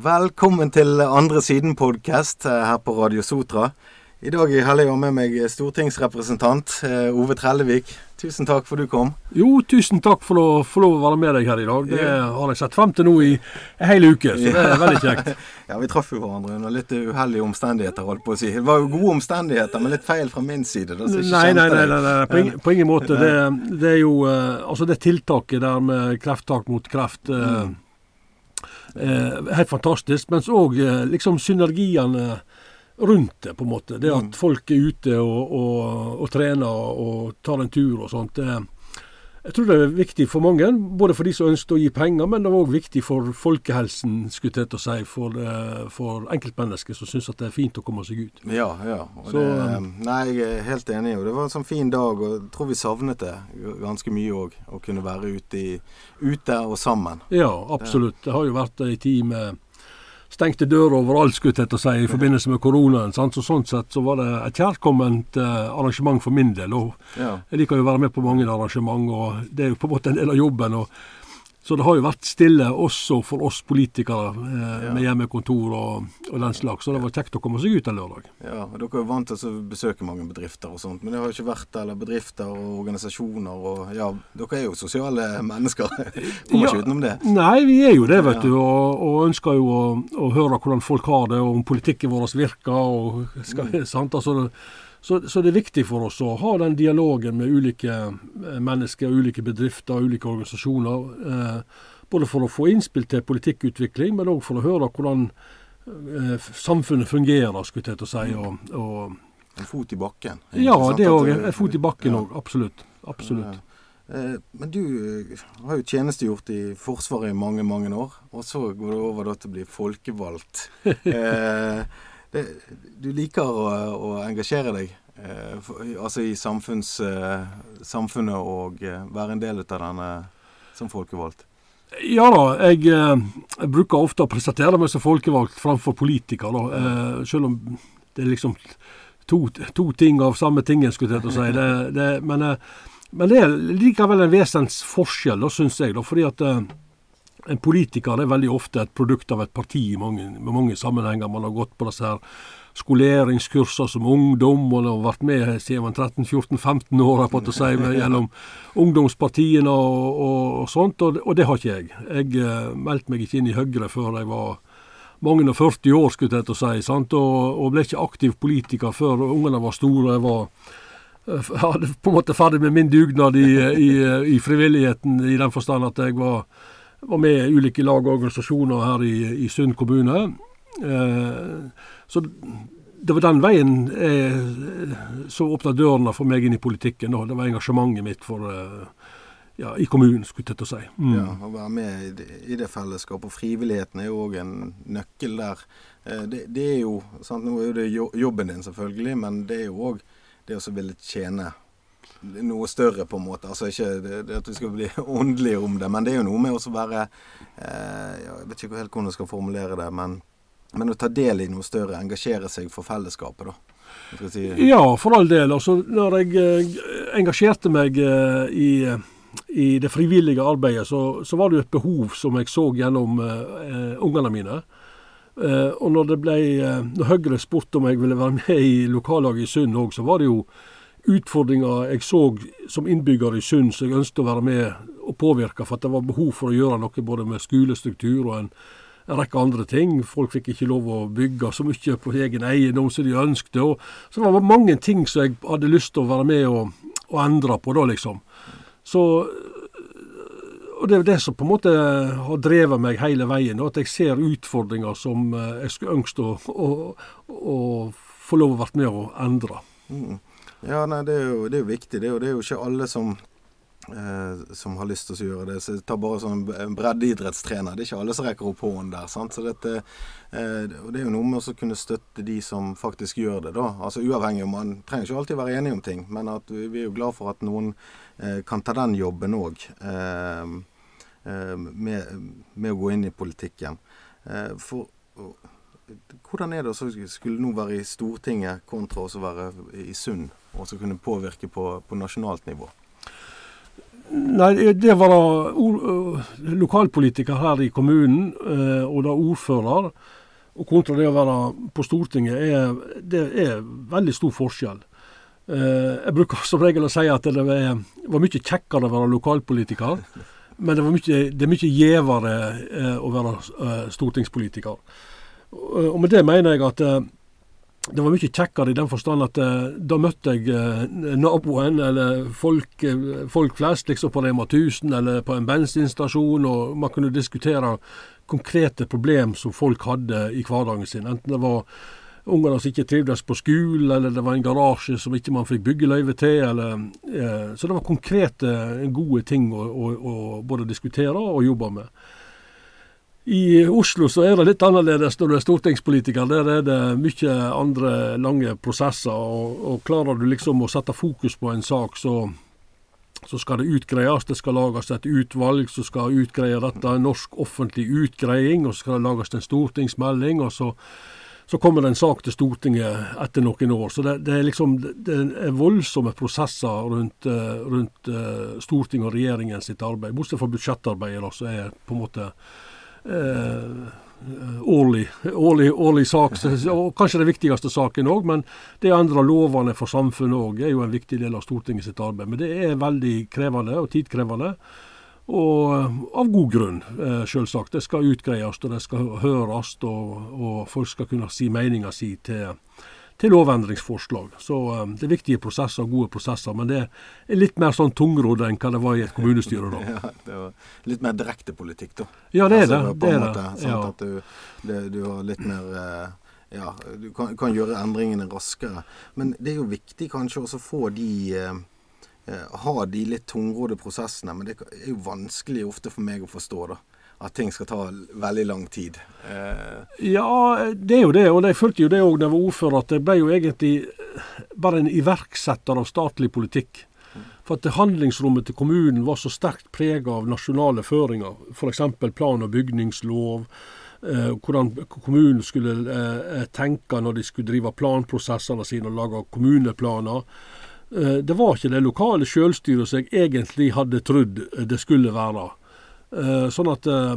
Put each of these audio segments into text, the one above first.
Velkommen til Andre Siden-podkast her på Radio Sotra. I dag heller jeg med meg stortingsrepresentant eh, Ove Trellevik. Tusen takk for du kom. Jo, tusen takk for å få lov å være med deg her i dag. Det har jeg sett frem til nå i en hel uke, så det er veldig kjekt. ja, vi traff jo hverandre under litt uheldige omstendigheter, holdt på å si. Det var jo gode omstendigheter, men litt feil fra min side. Da, nei, nei, nei, nei, nei, På, ingen, på ingen måte. Det, det, er jo uh, Altså, det tiltaket der med krefttak mot kreft uh, Helt fantastisk. Mens òg liksom synergiene rundt det, på en måte. Det at mm. folk er ute og, og, og trener og tar en tur og sånt. det jeg tror det er viktig for mange, både for de som ønsker å gi penger, men det er òg viktig for folkehelsen, skulle jeg til å si, for, eh, for enkeltmennesker som syns det er fint å komme seg ut. Ja, ja. Så, det, um, nei, jeg er helt enig. og Det var en sånn fin dag, og jeg tror vi savnet det ganske mye òg. Å kunne være ute, i, ute og sammen. Ja, absolutt. Det har jo vært ei tid med stengte dører overalt skulle jeg til å si, i forbindelse med koronaen. Sant? Så Sånn sett så var det et kjærkomment eh, arrangement for min del. og ja. Jeg liker jo å være med på mange arrangement, og det er jo på en måte en del av jobben. og så det har jo vært stille også for oss politikere eh, ja. med hjemmekontor og, og, den slags. Så det var kjekt å komme seg ut en lørdag. Ja, og Dere er vant til å besøke mange bedrifter og sånt, men det har jo ikke vært eller bedrifter og organisasjoner og ja, Dere er jo sosiale mennesker. Kommer ja, ikke utenom det. Nei, vi er jo det, vet du. Og, og, ønsker jo å, å, høre hvordan folk har det, og om politikken vår virker. og skal, mm. sant, altså så, så, det er viktig for oss å ha den dialogen med ulike eh, mennesker, ulike bedrifter ulike organisasjoner. Eh, både for å få innspill til politikkutvikling, men òg for å høre hvordan eh, samfunnet fungerer, skulle jeg til å si. Og, og, en fot i bakken? Ja, det òg. En fot i bakken òg. Ja. Absolutt. Absolutt. Ja. Men du har jo tjenestegjort i Forsvaret i mange, mange år, og så går det over til å bli folkevalgt. det, du liker å, å engasjere deg eh, for, altså i samfunns, eh, samfunnet og eh, være en del av denne som folkevalgt? Ja da, jeg, jeg, eh, bruker ofte å presentere meg som folkevalgt framfor politiker. Da. Eh, selv om det er liksom to, to, ting av samme tingen, skulle jeg til å si. Det, det, men, eh, men, det er likevel en vesensforskjell, syns jeg. Da, fordi at en politiker er veldig ofte et produkt av et parti i mange, mange sammenhenger. Man har gått på disse her skoleringskurser som ungdom, og har vært med siden man 13-14-15 år på å si, gjennom ungdomspartiene og, og, og sånt, og, og, det har ikke jeg. Jeg uh, meldte meg ikke inn i Høyre før jeg var mange og 40 år, skulle jeg til å si, sant? Og, ble ikke aktiv politiker før ungene var store. Jeg var uh, hadde på en måte ferdig med min dugnad i, i, i frivilligheten, i den forstand at jeg var var med ulike lag og organisasjoner her i, i Sund kommune. Eh, så det var den veien jeg, så åpna dørene for meg inn i politikken. Da. Det var engasjementet mitt for, eh, ja, i kommunen, skulle jeg til å si. Mm. Ja, Å være med i det, fellesskapet. Og frivilligheten er jo òg en nøkkel der. Eh, det, det, er jo, sant? Nå er det jobben din, selvfølgelig, men det er jo òg det å ville tjene noe større, på en måte. Altså ikke det, det at vi skal bli åndelige om det, men det er jo noe med å være eh, Jeg vet ikke helt hvordan jeg skal formulere det, men, men, å ta del i noe større, engasjere seg for fellesskapet, da. Si. Ja, for all del. Altså, når jeg eh, engasjerte meg eh, i, i det frivillige arbeidet, så, så, var det jo et behov som jeg så gjennom eh, ungene mine. Eh, og når, det ble, eh, når Høyre spurte om jeg ville være med i lokallaget i Sund òg, så var det jo utfordringer jeg så som innbygger i Sund som jeg ønsket å være med og påvirke, for at det var behov for å gjøre noe både med skolestruktur og en, en rekke andre ting. Folk fikk ikke lov å bygge så mye på egen eiendom som de ønsket. Og, så det var mange ting som jeg hadde lyst til å være med og, og endre på da, liksom. Så og Det er det som på en måte har drevet meg hele veien. At jeg ser utfordringer som eh, jeg skulle ønske å, å, å få lov å være med og endre. Mm. Ja, nei, det er jo, det er jo viktig. Det er jo, det er jo ikke alle som eh, som har lyst til å gjøre det. Så Ta bare sånn en breddeidrettstrener. Det er ikke alle som rekker opp hånden der. sant? Så dette, eh, Det er jo noe med å kunne støtte de som faktisk gjør det. da. Altså Uavhengig Man trenger ikke alltid være enige om ting, men at vi, vi er jo glad for at noen eh, kan ta den jobben òg. Eh, eh, med, med, å gå inn i politikken. Eh, for hvordan er det å skulle nå være i Stortinget kontra å være i Sund, og som kunne påvirke på, på nasjonalt nivå? Nei, det å være lokalpolitiker her i kommunen, og da ordfører, og kontra det å være på Stortinget, er, det er veldig stor forskjell. Jeg bruker som regel å si at det var, var mye kjekkere å være lokalpolitiker. Men det, mye, det er mye gjevere å være stortingspolitiker. Og med det mener jeg at det var mye kjekkere i den forstand at eh, da møtte jeg eh, naboen eller folk, eh, folk, flest liksom på Rema 1000 eller på en bensinstasjon, og man kunne diskutere konkrete problem som folk hadde i hverdagen sin. Enten det var ungene som ikke trivdes på skolen, eller det var en garasje som ikke man fikk byggeløyve til. Eller, eh, så det var konkrete, gode ting å, å, å både diskutere og jobbe med. I Oslo så er det litt annerledes når du er stortingspolitiker. Der er det mye andre lange prosesser. Og, og klarer du liksom å sette fokus på en sak, så, så skal det utgreies. Det skal lages et utvalg som skal utgreie dette. En norsk offentlig utgreiing. Og så skal det lages en stortingsmelding. og så så kommer det en sak til Stortinget etter noen år. Så det, det er liksom det er voldsomme prosesser rundt, eh, rundt uh, Stortinget og regjeringen sitt arbeid. Bortsett fra budsjettarbeidet, så er på en måte Eh, årlig, årlig, årlig, sak. Og kanskje den viktigste saken òg, men det å endre lovene for samfunnet òg er jo en viktig del av Stortinget sitt arbeid. Men det er veldig krevende og tidkrevende. Og av god grunn, eh, selvsagt. Det skal utgreies og det skal høres, og, og folk skal kunne si meninga si til, til lovendringsforslag. Så um, det er viktige prosesser, gode prosesser. Men det er litt mer sånn tungrodd enn hva det var i et kommunestyre da. ja, det var litt mer direkte politikk, da. Ja, det er altså, det. det, er måte, det. Ja. At du, det, du, har litt mer uh, Ja, du kan, kan, gjøre endringene raskere. Men det er jo viktig kanskje også å få de uh, ha de litt tungrodde prosessene, men det er jo vanskelig ofte for meg å forstå. da at ting skal ta veldig lang tid. Eh. Ja, det er jo det. Og jeg følte jo det òg da jeg var ordfører, at jeg ble jo egentlig bare en iverksetter av statlig politikk. For at handlingsrommet til kommunen var så sterkt prega av nasjonale føringer. F.eks. plan- og bygningslov. Eh, hvordan kommunen skulle eh, tenke når de skulle drive planprosessene sine og lage kommuneplaner. Eh, det var ikke det lokale sjølstyret som jeg egentlig hadde trodd det skulle være. Eh, sånn at eh,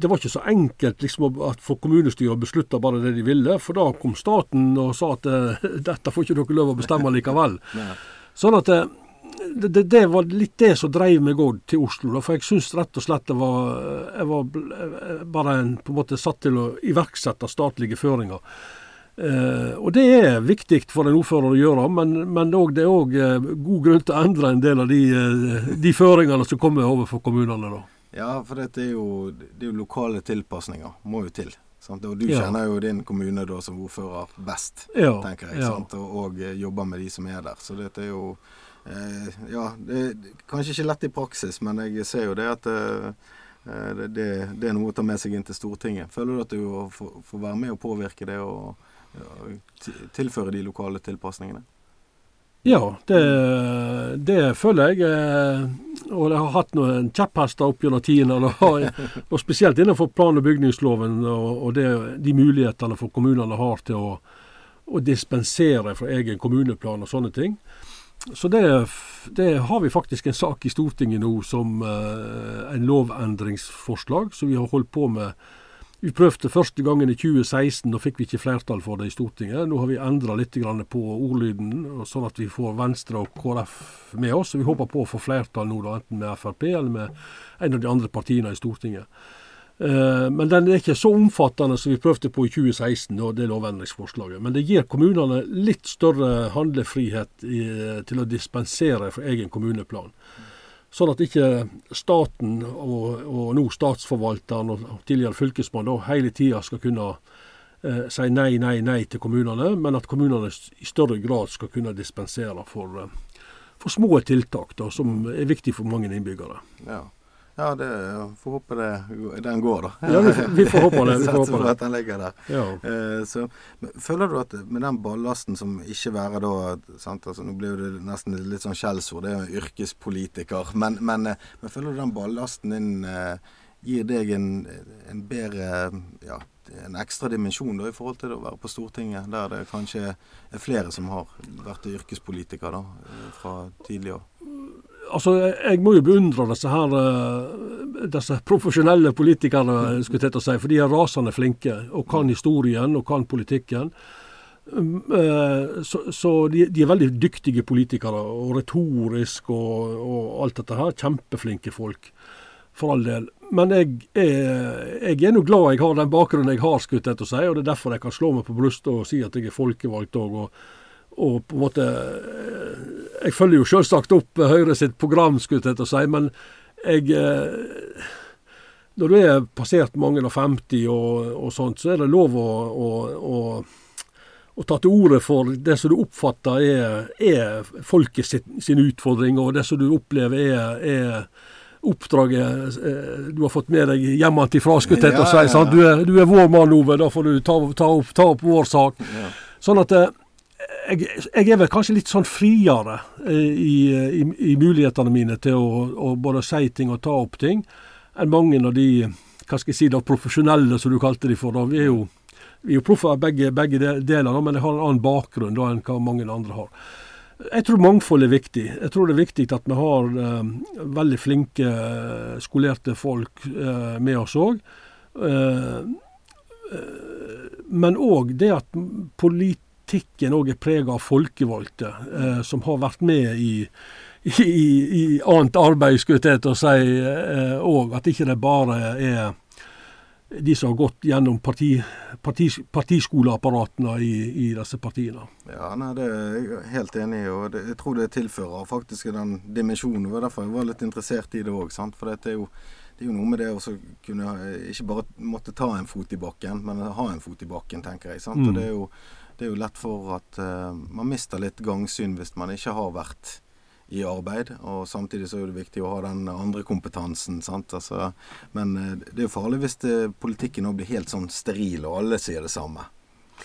det var ikke så enkelt liksom, for kommunestyret å beslutte bare det de ville, for da kom staten og sa at eh, dette får ikke dere lov å bestemme likevel. sånn at det, det, det, var litt det som drev meg òg til Oslo. Da, for jeg syns rett og slett det var, jeg var bare en, på en måte satt til å iverksette statlige føringer. Eh, og Det er viktig for en ordfører å gjøre, men, men det er òg eh, god grunn til å endre en del av de, eh, de føringene som kommer overfor kommunene. da. Ja, for dette er, jo, det er jo lokale tilpasninger. Må jo til. Sant? Og du ja. kjenner jo din kommune da som ordfører best, ja, tenker jeg. Ja. Og, og, jobber med de som er der. Så dette er jo eh, Ja, det er kanskje ikke lett i praksis, men jeg ser jo det at eh, det, det, det, er noe å ta med seg inn til Stortinget. Føler du at du får, får være med og påvirke det? og tilføre de lokale tilpasningene? Ja, det, det, føler jeg. Eh, og jeg har hatt noen kjepphester opp gjennom tidene. Og spesielt innenfor plan- og bygningsloven og, det, de mulighetene for kommunene har til å, å, dispensere fra egen kommuneplan og sånne ting. Så det, det, har vi faktisk en sak i Stortinget nå som uh, en lovendringsforslag som vi har holdt på med vi prøvde første gangen i 2016, da fikk vi ikke flertall for det i Stortinget. Nå har vi endra litt på ordlyden, sånn at vi får Venstre og KrF med oss. Vi håper på å få flertall nå, da, enten med Frp eller med en av de andre partiene i Stortinget. Eh, men den er ikke så omfattende som vi prøvde på i 2016, og det lovendringsforslaget. Men det gir kommunene litt større handlefrihet til å dispensere fra egen kommuneplan. Sånn at ikke staten og, og nå statsforvalteren og tidligere fylkesmann hele tida skal kunne eh, si nei, nei, nei til kommunene, men at kommunene i større grad skal kunne dispensere for, eh, for små tiltak da, som er viktig for mange innbyggere. Ja. Ja, det får håpe det, den går, da. Ja, vi, vi får håpe det. Vi får håpe det. at den ligger der. Ja. Eh, så, føler du at med den ballasten som ikke være da sant, altså, Nå blir det nesten litt sånn skjellsord, det er jo yrkespolitiker. Men, men, eh, men, føler du den ballasten din eh, gir deg en, en bedre ja, en ekstra dimensjon da, i forhold til å være på Stortinget, der det kanskje er flere som har vært yrkespolitiker da, fra tidligere? Altså, jeg må jo beundre disse her eh, disse profesjonelle politikerne, skulle jeg til å si, for de er rasende flinke og kan historien og kan politikken. Mm, eh, så, så de, de, er veldig dyktige politikere, og retorisk og, og, alt dette her. Kjempeflinke folk, for all del. Men jeg er, jeg er nå glad jeg har den bakgrunnen jeg har, skulle jeg til å si, og det er derfor jeg kan slå meg på brystet og si at jeg er folkevalgt òg. Og, og på en måte eh, Jeg følger jo selvsagt opp Høyre sitt program, skulle jeg til å si, men jeg eh, Når du er passert mange og 50 og, og sånt, så er det lov å, å, å, å ta til orde for det som du oppfatter er, er folket sin, sin, utfordring, og det som du opplever er, er oppdraget eh, du har fått med deg hjemmefra, skulle jeg til å si. Du er, du vår mann, Ove. Da får du ta, ta, opp, ta opp, vår sak. Sånn at jeg, jeg, er vel kanskje litt sånn friere eh, i, i, i, mulighetene mine til å, å, både si ting og ta opp ting, enn mange av de hva skal jeg si, da, profesjonelle, som du kalte de for. Da. Vi er jo, jo proffer begge, begge deler, da, men jeg har en annen bakgrunn da, enn hva mange andre har. Jeg tror mangfold er viktig. Jeg tror det er viktig at vi har eh, veldig flinke, eh, skolerte folk eh, med oss òg. Eh, eh, men òg det at politikere politikken òg er prega av folkevalgte, eh, som har vært med i, i, i annet arbeid, skulle jeg til å si òg. Eh, at ikke det bare er de som har gått gjennom parti, parti, partiskoleapparatene i, i, disse partiene. Ja, nei, Det er jeg helt enig i. og det, Jeg tror det tilfører faktisk den dimensjonen. Det var derfor jeg var litt interessert i det òg. For det er, jo, det er jo noe med det å kunne ikke bare måtte ta en fot i bakken, men ha en fot i bakken, tenker jeg. sant? Mm. Og det er jo det er jo lett for at uh, man mister litt gangsyn hvis man ikke har vært i arbeid. Og samtidig så er det viktig å ha den andre kompetansen. sant? Altså, men uh, det er jo farlig hvis det, politikken nå blir helt sånn steril, og alle sier det samme.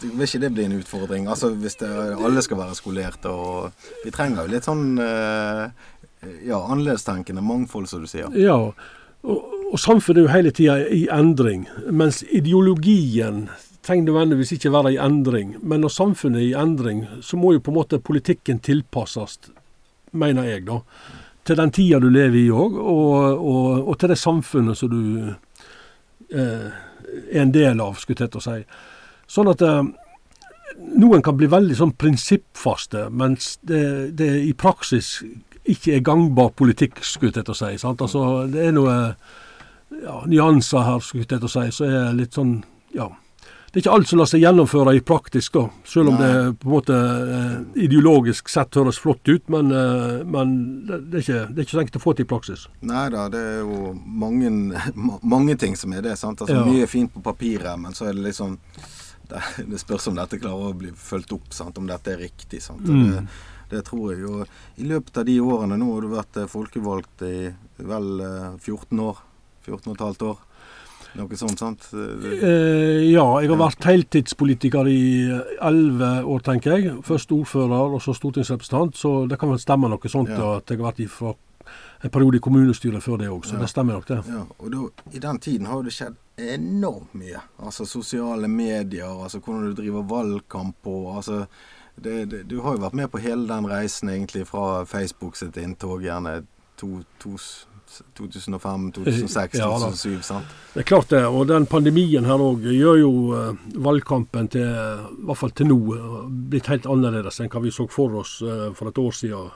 Vil ikke det bli en utfordring? Altså Hvis det, alle skal være skolerte og Vi trenger jo litt sånn uh, ja, annerledestenkende mangfold, som du sier. Ja, og, og samfunnet er jo hele tida i endring. Mens ideologien trenger nødvendigvis ikke være i endring. Men når samfunnet er i endring, så må jo på en måte politikken tilpasses, mener jeg, da. Til den tida du lever i òg, og, og, og, til det samfunnet som du eh, er en del av, skulle jeg til å si. Sånn at eh, noen kan bli veldig sånn prinsippfaste, mens det, det, i praksis ikke er gangbar politikk, skulle jeg til å si. Sant? Altså, det er noe ja, nyanser her, skulle jeg til å si, så er litt sånn ja, det er ikke alt som lar seg gjennomføre i praktisk, da. Selv om Nei. det på en måte eh, ideologisk sett høres flott ut. Men, eh, men det, er ikke, det er ikke så enkelt å få til i praksis. Nei da, det er jo mange, mange ting som er det. sant? Altså, ja. Mye er fint på papiret, men så er det liksom det, det spørs om dette klarer å bli fulgt opp, sant? om dette er riktig. sant? Mm. Det, det tror jeg. Og I løpet av de årene nå har du vært eh, folkevalgt i vel 14 år. 14 og et halvt år. Noe sånt, sant? Eh, ja, jeg har vært heltidspolitiker i elleve år, tenker jeg. Først ordfører, og så stortingsrepresentant. Så det kan vel stemme noe sånt ja. at jeg har vært ifra en periode i kommunestyret før det òg. Så ja. det stemmer nok, det. Ja, og da, I den tiden har det skjedd enormt mye. Altså sosiale medier, altså hvordan du driver valgkamp på. altså det, det, du har jo vært med på hele den reisen egentlig fra Facebook sitt inntog gjerne to, to 2005, 2006, ja, 2007. sant? Det er klart det. Og den pandemien her òg gjør jo uh, valgkampen til, i hvert fall til nå, uh, blitt helt annerledes enn hva vi så for oss uh, for et år siden.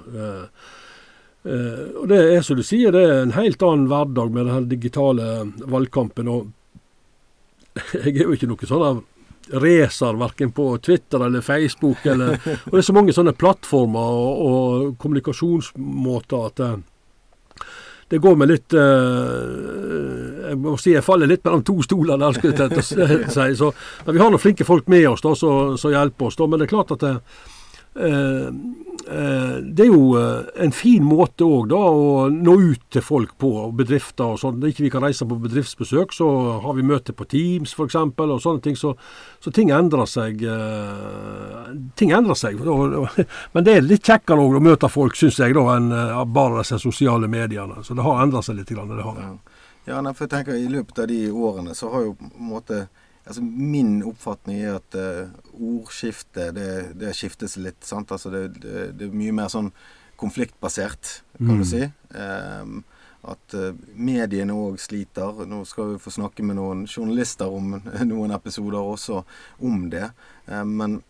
og det er som du sier, det er en helt annen hverdag med den digitale valgkampen. Og jeg er jo ikke noe sånn racer verken på Twitter eller Facebook. Eller, og det er så mange sånne plattformer og, og kommunikasjonsmåter at det går med litt uh, Jeg må si jeg faller litt mellom to stoler der, skulle jeg si. Så, men vi har noen flinke folk med oss da, som hjelper oss. Da, men det er klart at det, det er jo en fin måte òg å nå ut til folk på, bedrifter og sånn. Når ikke kan reise på bedriftsbesøk, så har vi møte på Teams f.eks. og sånne ting. Så, så, ting endrer seg. ting endrer seg. Men det er litt kjekkere å møte folk, syns jeg, da, enn bare disse sosiale mediene. Så det har endra seg litt. Det har. Ja, for jeg tenker I løpet av de årene så har jo på en måte altså Min oppfatning er at uh, ordskiftet det, det skiftes litt. sant? Altså det, det, det, er mye mer sånn konfliktbasert, kan Mm. du si. Um, at uh, mediene òg sliter. Nå skal vi få snakke med noen journalister om noen episoder også om det. Uh, men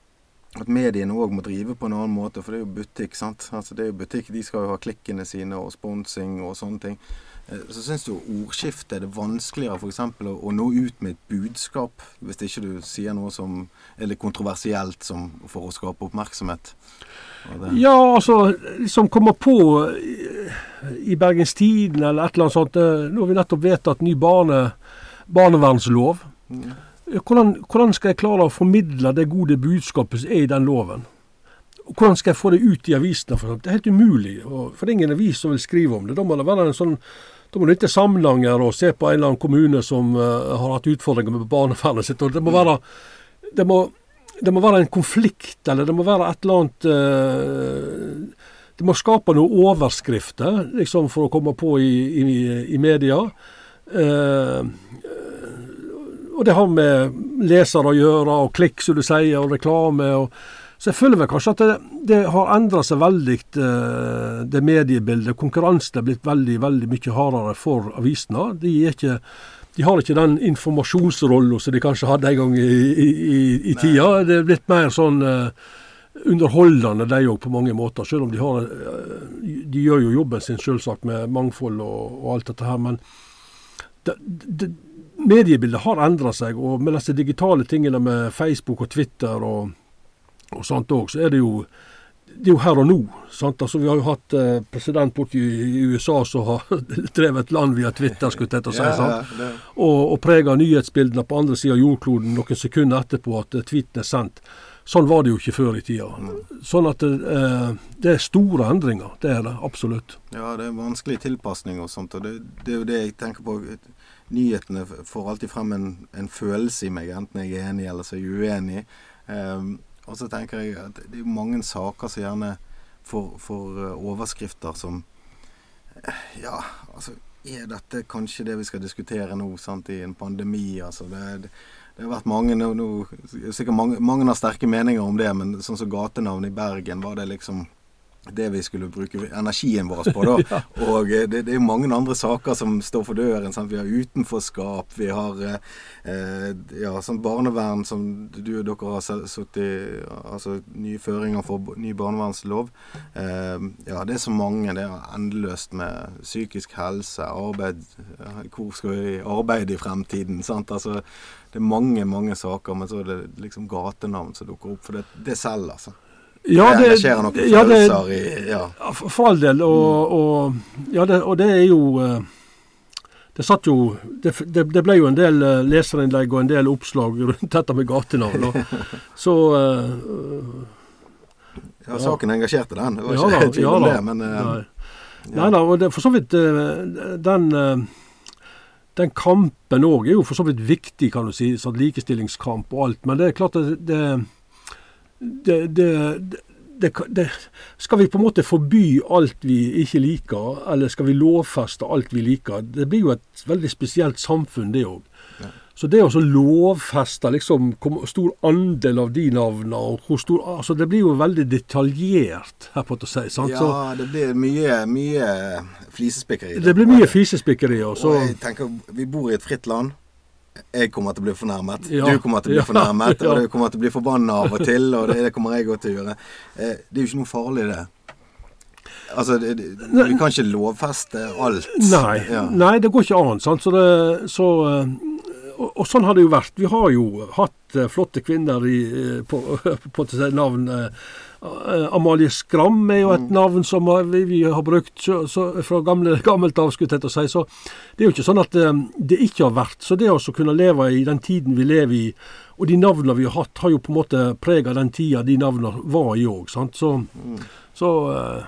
at mediene òg må drive på en annen måte, for det er jo butikk. sant? Altså det er jo butikk, De skal jo ha klikkene sine og sponsing og sånne ting. Uh, så syns du ordskiftet er det vanskeligere f.eks. Å, å nå ut med et budskap, hvis ikke du sier noe som er litt kontroversielt som, for å skape oppmerksomhet. Ja, altså, Som kommer på i- i Bergens Tidende eller et eller annet sånt. eh, Nå har vi nettopp vedtatt ny barne, barnevernslov. Mm. Hvordan, hvordan skal jeg klare å formidle det gode budskapet som er i den loven? Hvordan skal jeg få det ut i avisene? For det er helt umulig. For det er ingen avis som vil skrive om det. Da må det være en sånn da må du til Samnanger og se på en eller annen kommune som eh, har hatt utfordringer med barnevernet sitt. og Det må være, det må, det må være en konflikt, eller det må være et eller annet uh, Det må skape noen overskrifter liksom for å komme på i, i, i media. Uh, og det har med lesere å gjøre, og klikk, som du sier, og reklame. og så jeg føler vel kanskje at det, det har endra seg veldig, eh, det mediebildet. Konkurransen er blitt veldig veldig mye hardere for avisene. De, er ikke, de har ikke den informasjonsrollen som de kanskje hadde en gang i, i, i, i tida. Det er blitt mer sånn uh, underholdende, de òg, på mange måter. Selv om de har uh, De gjør jo jobben sin selvsagt med mangfold og, og alt dette her, men det, det, mediebildet har endra seg. Og med disse digitale tingene med Facebook og Twitter og, og sånt òg, så er det jo det er jo her og nå. sant? Altså, vi har jo hatt eh, president borti i USA som har drevet land via Twitter, skulle jeg til å si. Ja, sant? og, og prega nyhetsbildene på andre sida av jordkloden noen sekunder etterpå at eh, tweeten er sendt. Sånn var det jo ikke før i tida. Sånn at eh, det er store endringer. Det er det absolutt. ja, det er vanskelig tilpasning og sånt. Og det, det er jo det jeg tenker på. Nyhetene får alltid frem en, en følelse i meg, enten jeg er enig eller så er jeg uenig. Um, og så tenker jeg at det er mange saker som gjerne får, får eh, overskrifter som eh, Ja, altså Er dette kanskje det vi skal diskutere nå, sant, i en pandemi? Altså, det, det har vært mange nå, nå Sikkert mange, mange har sterke meninger om det, men sånn som gatenavn i Bergen, var det liksom det vi skulle bruke energien vår på. da. Og eh, det, det er mange andre saker som står for døren. Sant? Vi har utenforskap, vi har eh, eh, ja, sånn barnevern som du og dere har satt i Altså nye føringer for ny barnevernslov. Eh, ja, det er så mange. Det er endeløst med psykisk helse, arbeid eh, Hvor skal vi arbeide i fremtiden? sant? Altså, det er mange, mange saker, men så er det liksom gatenavn som dukker opp. For det, det selger, altså. Ja, det engasjerer noen ja, det- i Ja. Ja, For all del. Og, og, ja, det, og det er jo eh, Det satt jo Det, det, det ble jo en del eh, leserinnlegg og en del oppslag rundt dette med gatenavn. Så uh, Ja, saken engasjerte den. Det var ja ikke da, tvil ja om da. det, men uh, Nei. ja. Nei da, og det, for så vidt eh, Den eh, den kampen òg er jo for så vidt viktig, kan du si. Sånn likestillingskamp og alt. Men det er klart at det det, det, det, det Skal vi på en måte forby alt vi ikke liker, eller skal vi lovfeste alt vi liker? Det blir jo et veldig spesielt samfunn, det òg. Ja. Så det å lovfeste liksom hvor stor andel av de navnene og hvor stor altså Det blir jo veldig detaljert, her på å si. sant? Så Ja, det blir mye, mye flisespikkeri. det blir mye flisespikkeri. Og jeg tenker, Vi bor i et fritt land. Jeg kommer til å bli fornærmet. Ja. Du kommer til å bli fornærmet. Og du kommer til å bli forbanna av og til. Og det, det kommer jeg godt til å gjøre. Eh, det er jo ikke noe farlig, det. Altså, det, det, Vi kan ikke lovfeste alt. Nei, Ja. nei det går ikke an. Sant? Så det, så, eh, og, og sånn har det jo vært. Vi har jo hatt eh, flotte kvinner i, eh, på, på navn. eh, Amalie Skram er jo et Mm. navn som vi, vi har brukt så, så, fra gamle, gammelt av. skulle jeg til å si. Så det er jo ikke sånn at det ikke har vært. Så det å kunne leve i den tiden vi lever i, og de navnene vi har hatt, har jo på en måte prega den tida de navnene var i òg. Så, så eh,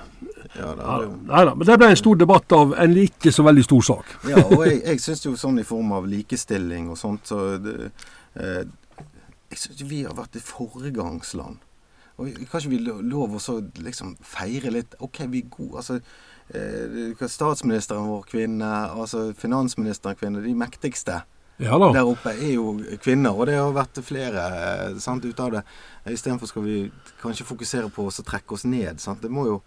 Ja, det er jo Nei da. Men det ble en stor debatt av en ikke så veldig stor sak. Ja, og jeg, jeg syns jo sånn i form av likestilling og sånt, så det, eh, Jeg syns vi har vært et foregangsland. Og kan ikke vi lo- lov å liksom feire litt OK, vi er gode. Altså, eh, statsministeren vår kvinne, altså finansministeren kvinne. De mektigste Ja der oppe er jo kvinner, og det har vært flere eh, sant, ut av det. Istedenfor skal vi kanskje fokusere på oss og trekke oss ned. Sant? Det må jo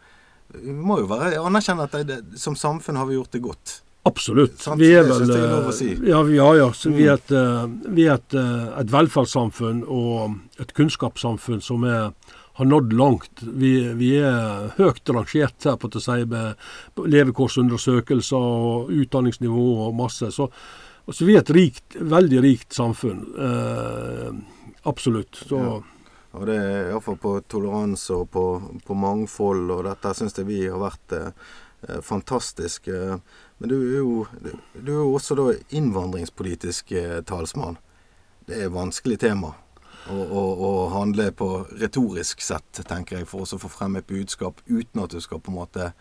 vi må jo være, anerkjenne at det, som samfunn har vi gjort det godt. Absolutt. Sant? Vi er vel er si. Ja, ja, ja. Så vi Mm. er, et, eh, vi er et, eh, et velferdssamfunn og et kunnskapssamfunn som er, har nådd langt. Vi, vi er høyt rangert her på å si, med levekårsundersøkelser og utdanningsnivå og masse. Så, så vi er et rikt, veldig rikt samfunn. Eh, absolutt. Så, Ja. Og det er iallfall på toleranse og på, på mangfold, og dette syns jeg vi har vært eh, fantastisk. Eh, men du er jo, du er jo også da innvandringspolitisk eh, talsmann. Det er et vanskelig tema å, handle på retorisk sett, tenker jeg, for å få frem et budskap uten at du skal på en måte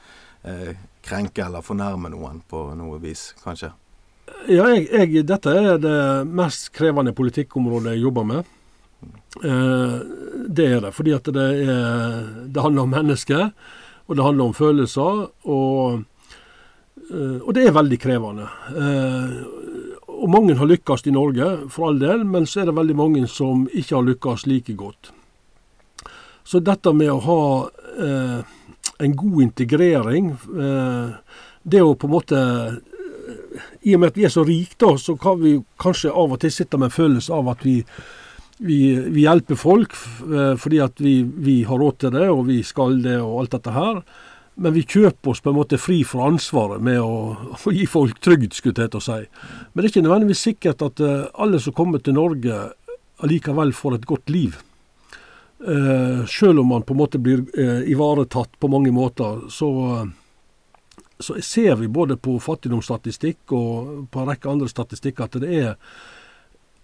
eh, krenke eller fornærme noen på noe vis, kanskje. Ja, jeg, jeg, dette er det mest krevende politikkområdet jeg jobber med. Eh, det er det. Fordi at det, er, det handler om mennesker, og det handler om følelser. Og, eh, og det er veldig krevende. Eh, og mange har lykkes i Norge, for all del, men så er det veldig mange som ikke har lykkes like godt. Så dette med å ha eh, en god integrering, eh, det å på en måte i og med at vi er så rike, da, så kan vi kanskje av og til sitte med en følelse av at vi, vi, vi hjelper folk eh, fordi at vi, vi, har råd til det, og vi skal det, og alt dette her. Men vi kjøper oss på en måte fri fra ansvaret med å, å gi folk trygd, skulle jeg til å si. Men det er ikke nødvendigvis sikkert at uh, alle som kommer til Norge allikevel får et godt liv. Eh, selv om man på en måte blir eh, ivaretatt på mange måter, så så ser vi både på fattigdomsstatistikk og på en rekke andre statistikker at det er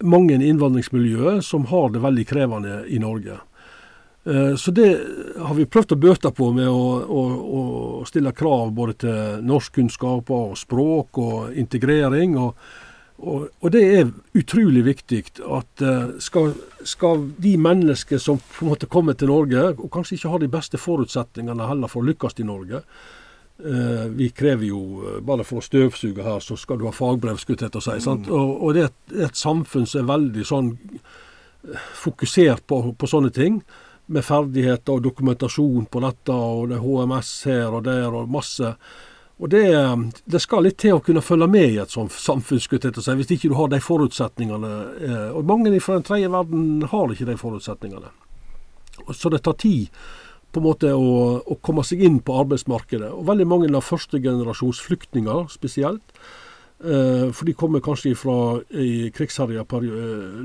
mange innvandringsmiljøer som har det veldig krevende i Norge. Så det har vi prøvd å bøte på med å, å, å stille krav både til norskkunnskaper og språk og integrering. Og, og, og det er utrolig viktig at skal, skal de mennesker som på en måte kommer til Norge, og kanskje ikke har de beste forutsetningene heller for å lykkes i Norge, vi krever jo, uh, bare for å støvsuge her, så skal du ha fagbrev, skulle jeg til å si. Mm. Og, og, det er et, samfunn som er veldig sånn uh, fokusert på, på, sånne ting. Med ferdigheter og dokumentasjon på dette, og det er HMS her og der, og masse. Og det, det skal litt til å kunne følge med i et sånt samfunn, skulle jeg til å si, hvis ikke du har de forutsetningene. og mange fra den tredje verden har ikke de forutsetningene. Så det tar tid på en måte å, å, komme seg inn på arbeidsmarkedet. Og veldig mange av førstegenerasjons flyktninger spesielt. Eh, for de kommer kanskje fra krigsherja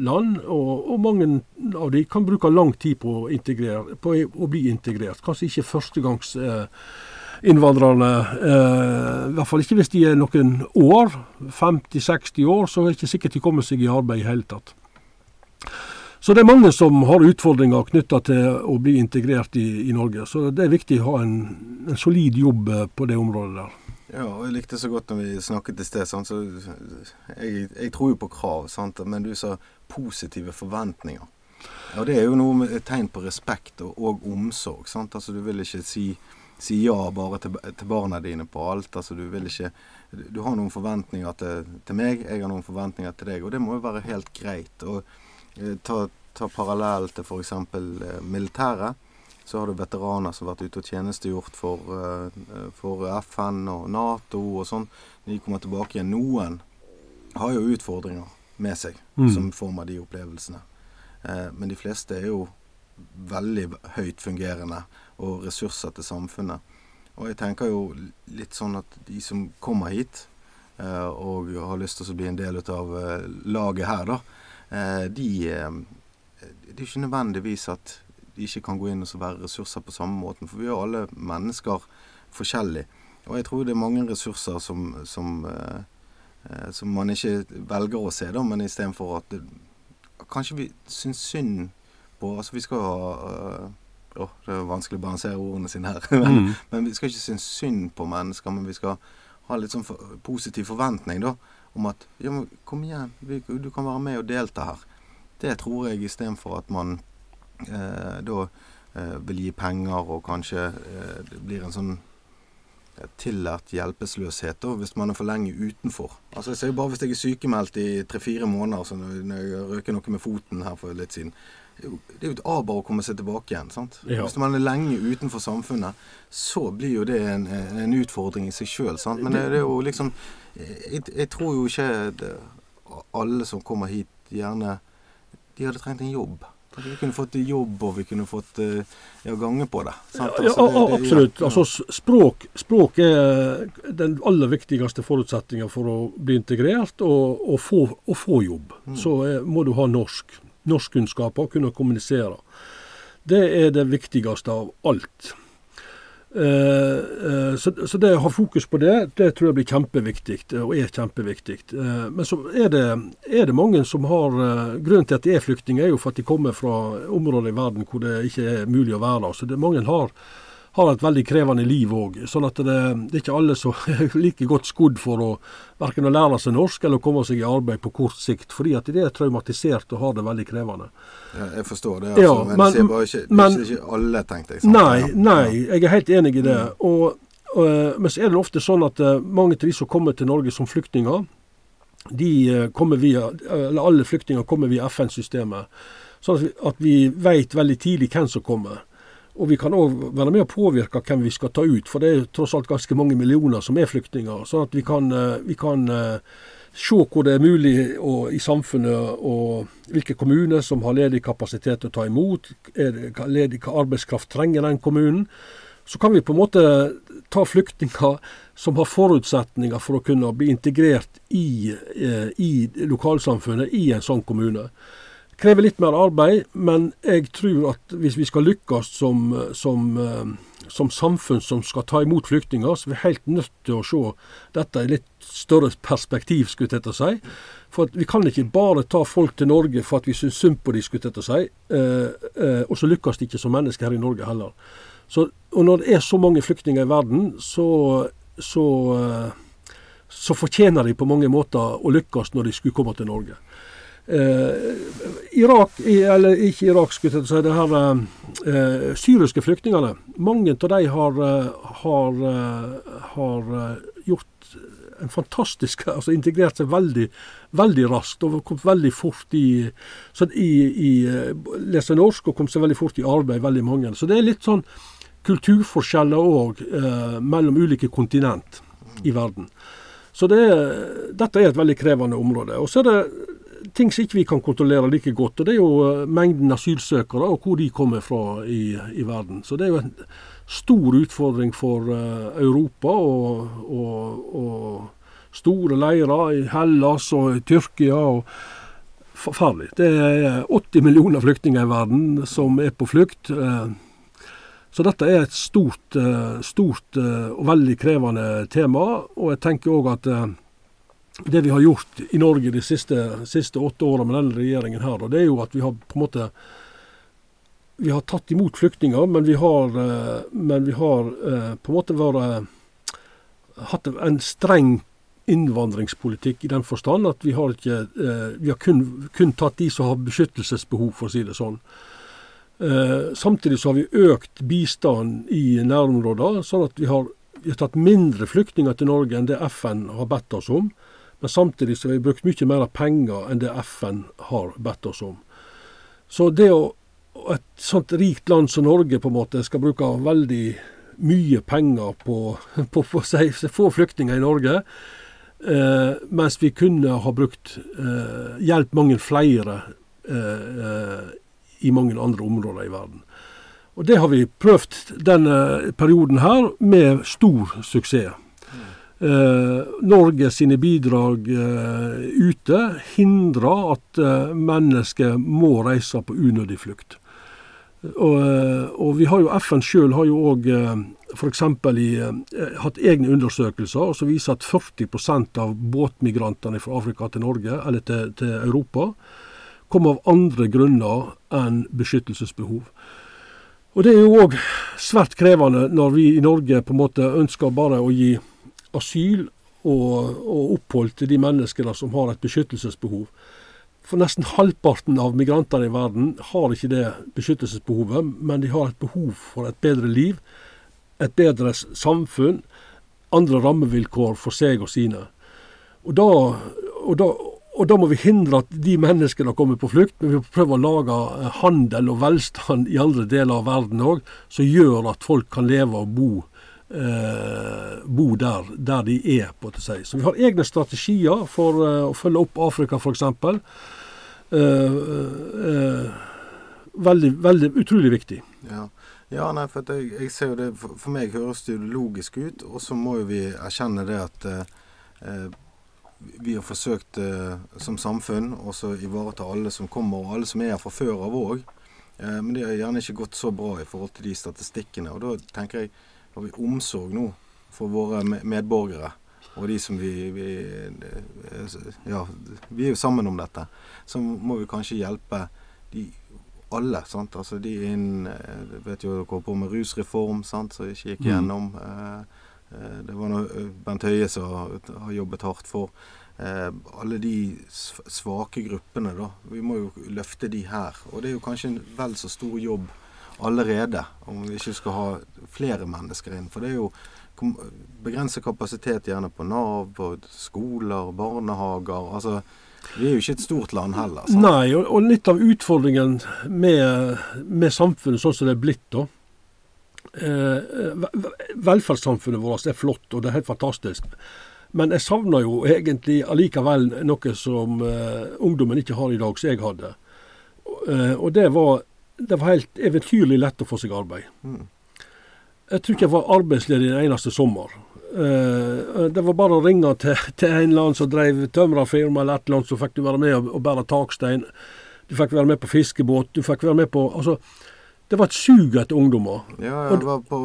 land, og, og, mange av de kan bruke lang tid på å, på å bli integrert. Kanskje ikke førstegangsinnvandrerne. eh, eh, i hvert fall ikke hvis de er noen år, 50-60 år, så er det ikke sikkert de kommer seg i arbeid i hele tatt. Så det er mange som har utfordringer knytta til å bli integrert i, i, Norge. Så det er viktig å ha en, en, solid jobb på det området der. Ja, og jeg likte så godt når vi snakket i sted. Sant? Så jeg, jeg, tror jo på krav, sant? men du sa positive forventninger. Ja, det er jo noe med tegn på respekt og, og omsorg. Sant? Altså, du vil ikke si, si ja bare til, til, barna dine på alt. Altså, du vil ikke Du har noen forventninger til, til meg, jeg har noen forventninger til deg. Og det må jo være helt greit. og Ta, ta parallell til f.eks. Eh, militæret. Så har du veteraner som har vært ute og tjenestegjort for, eh, for FN og Nato og sånn. Når de kommer tilbake igjen. Noen har jo utfordringer med seg mm. som form av de opplevelsene. Eh, men de fleste er jo veldig høyt fungerende og ressurser til samfunnet. Og jeg tenker jo litt sånn at de som kommer hit eh, og har lyst til å bli en del av eh, laget her, da, de, det er ikke nødvendigvis at de ikke kan gå inn og være ressurser på samme måten. For vi er alle mennesker forskjellig. Og jeg tror det er mange ressurser som, som, eh, som man ikke velger å se, da, men istedenfor at det, Kanskje vi syns synd på Altså, vi skal ha øh, å, Det er vanskelig å balansere ordene sine her. men, mm. men, vi skal ikke synes synd på mennesker, men vi skal ha litt sånn for, positiv forventning, da om at ja, men kom igjen, du kan være med og delta her. Det tror jeg istedenfor at man eh, da eh, vil gi penger og kanskje eh, det blir en sånn tillært hjelpeløshet da, hvis man er for lenge utenfor. Altså jeg ser jo bare Hvis jeg er sykemeldt i tre-fire måneder, så når jeg røker noe med foten her for litt siden, det er jo- et aber å komme seg tilbake igjen. sant? Ja. Hvis man er lenge utenfor samfunnet, så blir jo det en, en utfordring i seg sjøl. Men det, det er jo liksom jeg, jeg tror jo ikke det, alle som kommer hit, gjerne De hadde trengt en jobb. Vi kunne fått jobb, og vi kunne fått eh, ja, gange på det. sant? Altså, ja, ja, absolutt. Altså, språk, språk er den aller viktigste forutsetningen for å bli integrert og, og, få, og få jobb. Mm. Så må du ha norsk. Norskkunnskaper kunne kommunisere. Det er det viktigste av alt. Eh, eh, så, så det å ha fokus på det, det tror jeg blir kjempeviktig, eh, og er kjempeviktig. Men så er det, er det mange som har Grunnen til at de er flyktninger, er jo for at de kommer fra områder i verden hvor det ikke er mulig å være. Så det, mange har, har et veldig krevende liv òg. Sånn at det, det er ikke alle som er like godt skodd for å verken å lære seg norsk eller å komme seg i arbeid på kort sikt, fordi at de er traumatisert og har det veldig krevende. Ja, jeg forstår det, altså, Ja, men, men- bare ikke, men- ikke, alle, tenkte jeg. sant? Nei, nei, jeg er helt enig i det. Og, og, men så er det ofte sånn at eh, mange av de som kommer til Norge som flyktninger, de eh, kommer via, eller alle flyktninger kommer via FN-systemet. Sånn at vi, at vi vet veldig tidlig hvem som kommer. Og vi kan òg være med å påvirke hvem vi skal ta ut, for det er tross alt ganske mange millioner som er flyktninger. Sånn at vi kan, eh, vi kan eh, se hvor det er mulig å, i samfunnet, og hvilke kommuner som har ledig kapasitet til å ta imot, er det ledig hva arbeidskraft trenger den kommunen. Så kan vi på en måte ta flyktninger som har forutsetninger for å kunne bli integrert i, eh, i lokalsamfunnet i en sånn kommune krever litt mer arbeid, men jeg tror at hvis vi skal lykkes som, som, eh, som samfunn som skal ta imot flyktninger, så er vi helt nødt til å se dette i litt større perspektiv, skulle jeg til å si. For vi kan ikke bare ta folk til Norge for at vi syns synd på dem, skulle jeg til å si. Eh, eh, og så lykkes de ikke som mennesker her i Norge heller. Så, og når det er så mange flyktninger i verden, så, så, eh, så fortjener de på mange måter å lykkes når de skulle komme til Norge. Eh, Irak, eller ikke Irak, skulle jeg si, det her eh, syriske flyktningene. Mange av de har, eh, har, eh, har eh, gjort en fantastisk altså integrert seg veldig, veldig raskt og kom veldig fort i, så i, i lese norsk og kom seg veldig fort i arbeid, veldig mange. Så det er litt sånn kulturforskjeller òg eh, mellom ulike kontinent i verden. Så det, dette er et veldig krevende område. Og så er det ting som ikke vi kan kontrollere like godt. og Det er jo eh, mengden asylsøkere og hvor de kommer fra i, i verden. Så det er jo en stor utfordring for eh, Europa. Og, og, og store leirer i Hellas og i Tyrkia. og Forferdelig. Det er 80 millioner flyktninger i verden som er på flukt. eh, Så dette er et stort, stort og veldig krevende tema. Og jeg tenker òg at det vi har gjort i Norge de siste, siste åtte åra med denne regjeringen her, da, det er jo at vi har på en måte vi har tatt imot flyktninger, men vi har, eh, men vi har eh, på en måte vært hatt en streng innvandringspolitikk i den forstand at vi har ikke eh, vi har kun, kun tatt de som har beskyttelsesbehov, for å si det sånn. Eh, samtidig så har vi økt bistand i nærområder, sånn at vi har, vi har tatt mindre flyktninger til Norge enn det FN har bedt oss om. Men samtidig så har vi brukt mye mer penger enn det FN har bedt oss om. Så det å et sånt rikt land som Norge på en måte skal bruke veldig mye penger på, på, på si, få flyktninger i Norge, eh, mens vi kunne ha brukt eh, hjelp mange flere eh, eh, i mange andre områder i verden. Og Det har vi prøvd denne perioden her med stor suksess. Eh, Norge sine bidrag eh, ute hindrer at eh, mennesker må reise på unødig flukt. Og, og vi har jo FN sjøl har jo òg f.eks. Hatt egne undersøkelser som viser at 40% av båtmigrantene fra Afrika til Norge, eller til, til Europa, kommer av andre grunner enn beskyttelsesbehov. Og Det er jo òg svært krevende når vi i Norge på en måte ønsker bare å gi asyl og, og opphold til de menneskene som har et beskyttelsesbehov. For nesten halvparten av migrantene i verden har ikke det beskyttelsesbehovet, men de har et behov for et bedre liv, et bedre samfunn, andre rammevilkår for seg og sine. Og da, og da og da må vi hindre at de menneskene kommer på flukt, men vi må prøve å lage eh, handel og velstand i andre deler av verden òg, som gjør at folk kan leve og bo, eh, bo der, der, de er. på å si. Så vi har egne strategier for eh, å følge opp Afrika, f.eks. Eh, eh, veldig, veldig utrolig viktig. Ja. Ja, nei, for jeg, jeg, ser jo det For, for meg høres det logisk ut, og så må jo vi erkjenne det at eh, vi har forsøkt eh, som samfunn å ivareta alle som kommer, og alle som er her fra før av òg. Eh, men det har gjerne ikke gått så bra i forhold til de statistikkene. Og da tenker jeg har vi omsorg nå for våre medborgere. Og de som vi, vi eh, Ja, vi er jo sammen om dette. Så må vi kanskje hjelpe de alle. sant? Altså de inn eh, Vet jo dere på med rusreform, sant, som ikke gikk mm. gjennom. Mm. Eh, det var noe eh, Bent Høie som har jobbet hardt for. Eh, alle de svake gruppene, da. Vi må jo løfte de her. Og det er jo kanskje en vel så stor jobb allerede, om vi ikke skal ha flere mennesker inn. For det er jo begrenset kapasitet gjerne på Nav, på skoler, barnehager. altså vi er jo ikke et stort land heller. Sant? Nei, og, og, litt av utfordringen med, med samfunnet sånn som det er blitt, da, Eh, velferdssamfunnet vårt er flott, og det er helt fantastisk. Men jeg savner jo egentlig allikevel noe som eh, ungdommen ikke har i dag, som jeg hadde. Eh, og det var, det var, helt eventyrlig lett å få seg arbeid. Mm. Jeg tror ikke jeg var arbeidsledig en eneste sommer. Uh, det var bare å ringe til, til en eller annen som drev tømrerfirma eller et eller annet, så fikk du være med og, og bære takstein. Du fikk være med på fiskebåt. Du fikk være med på altså, det var et sug etter ungdommer. Ja, jeg var på,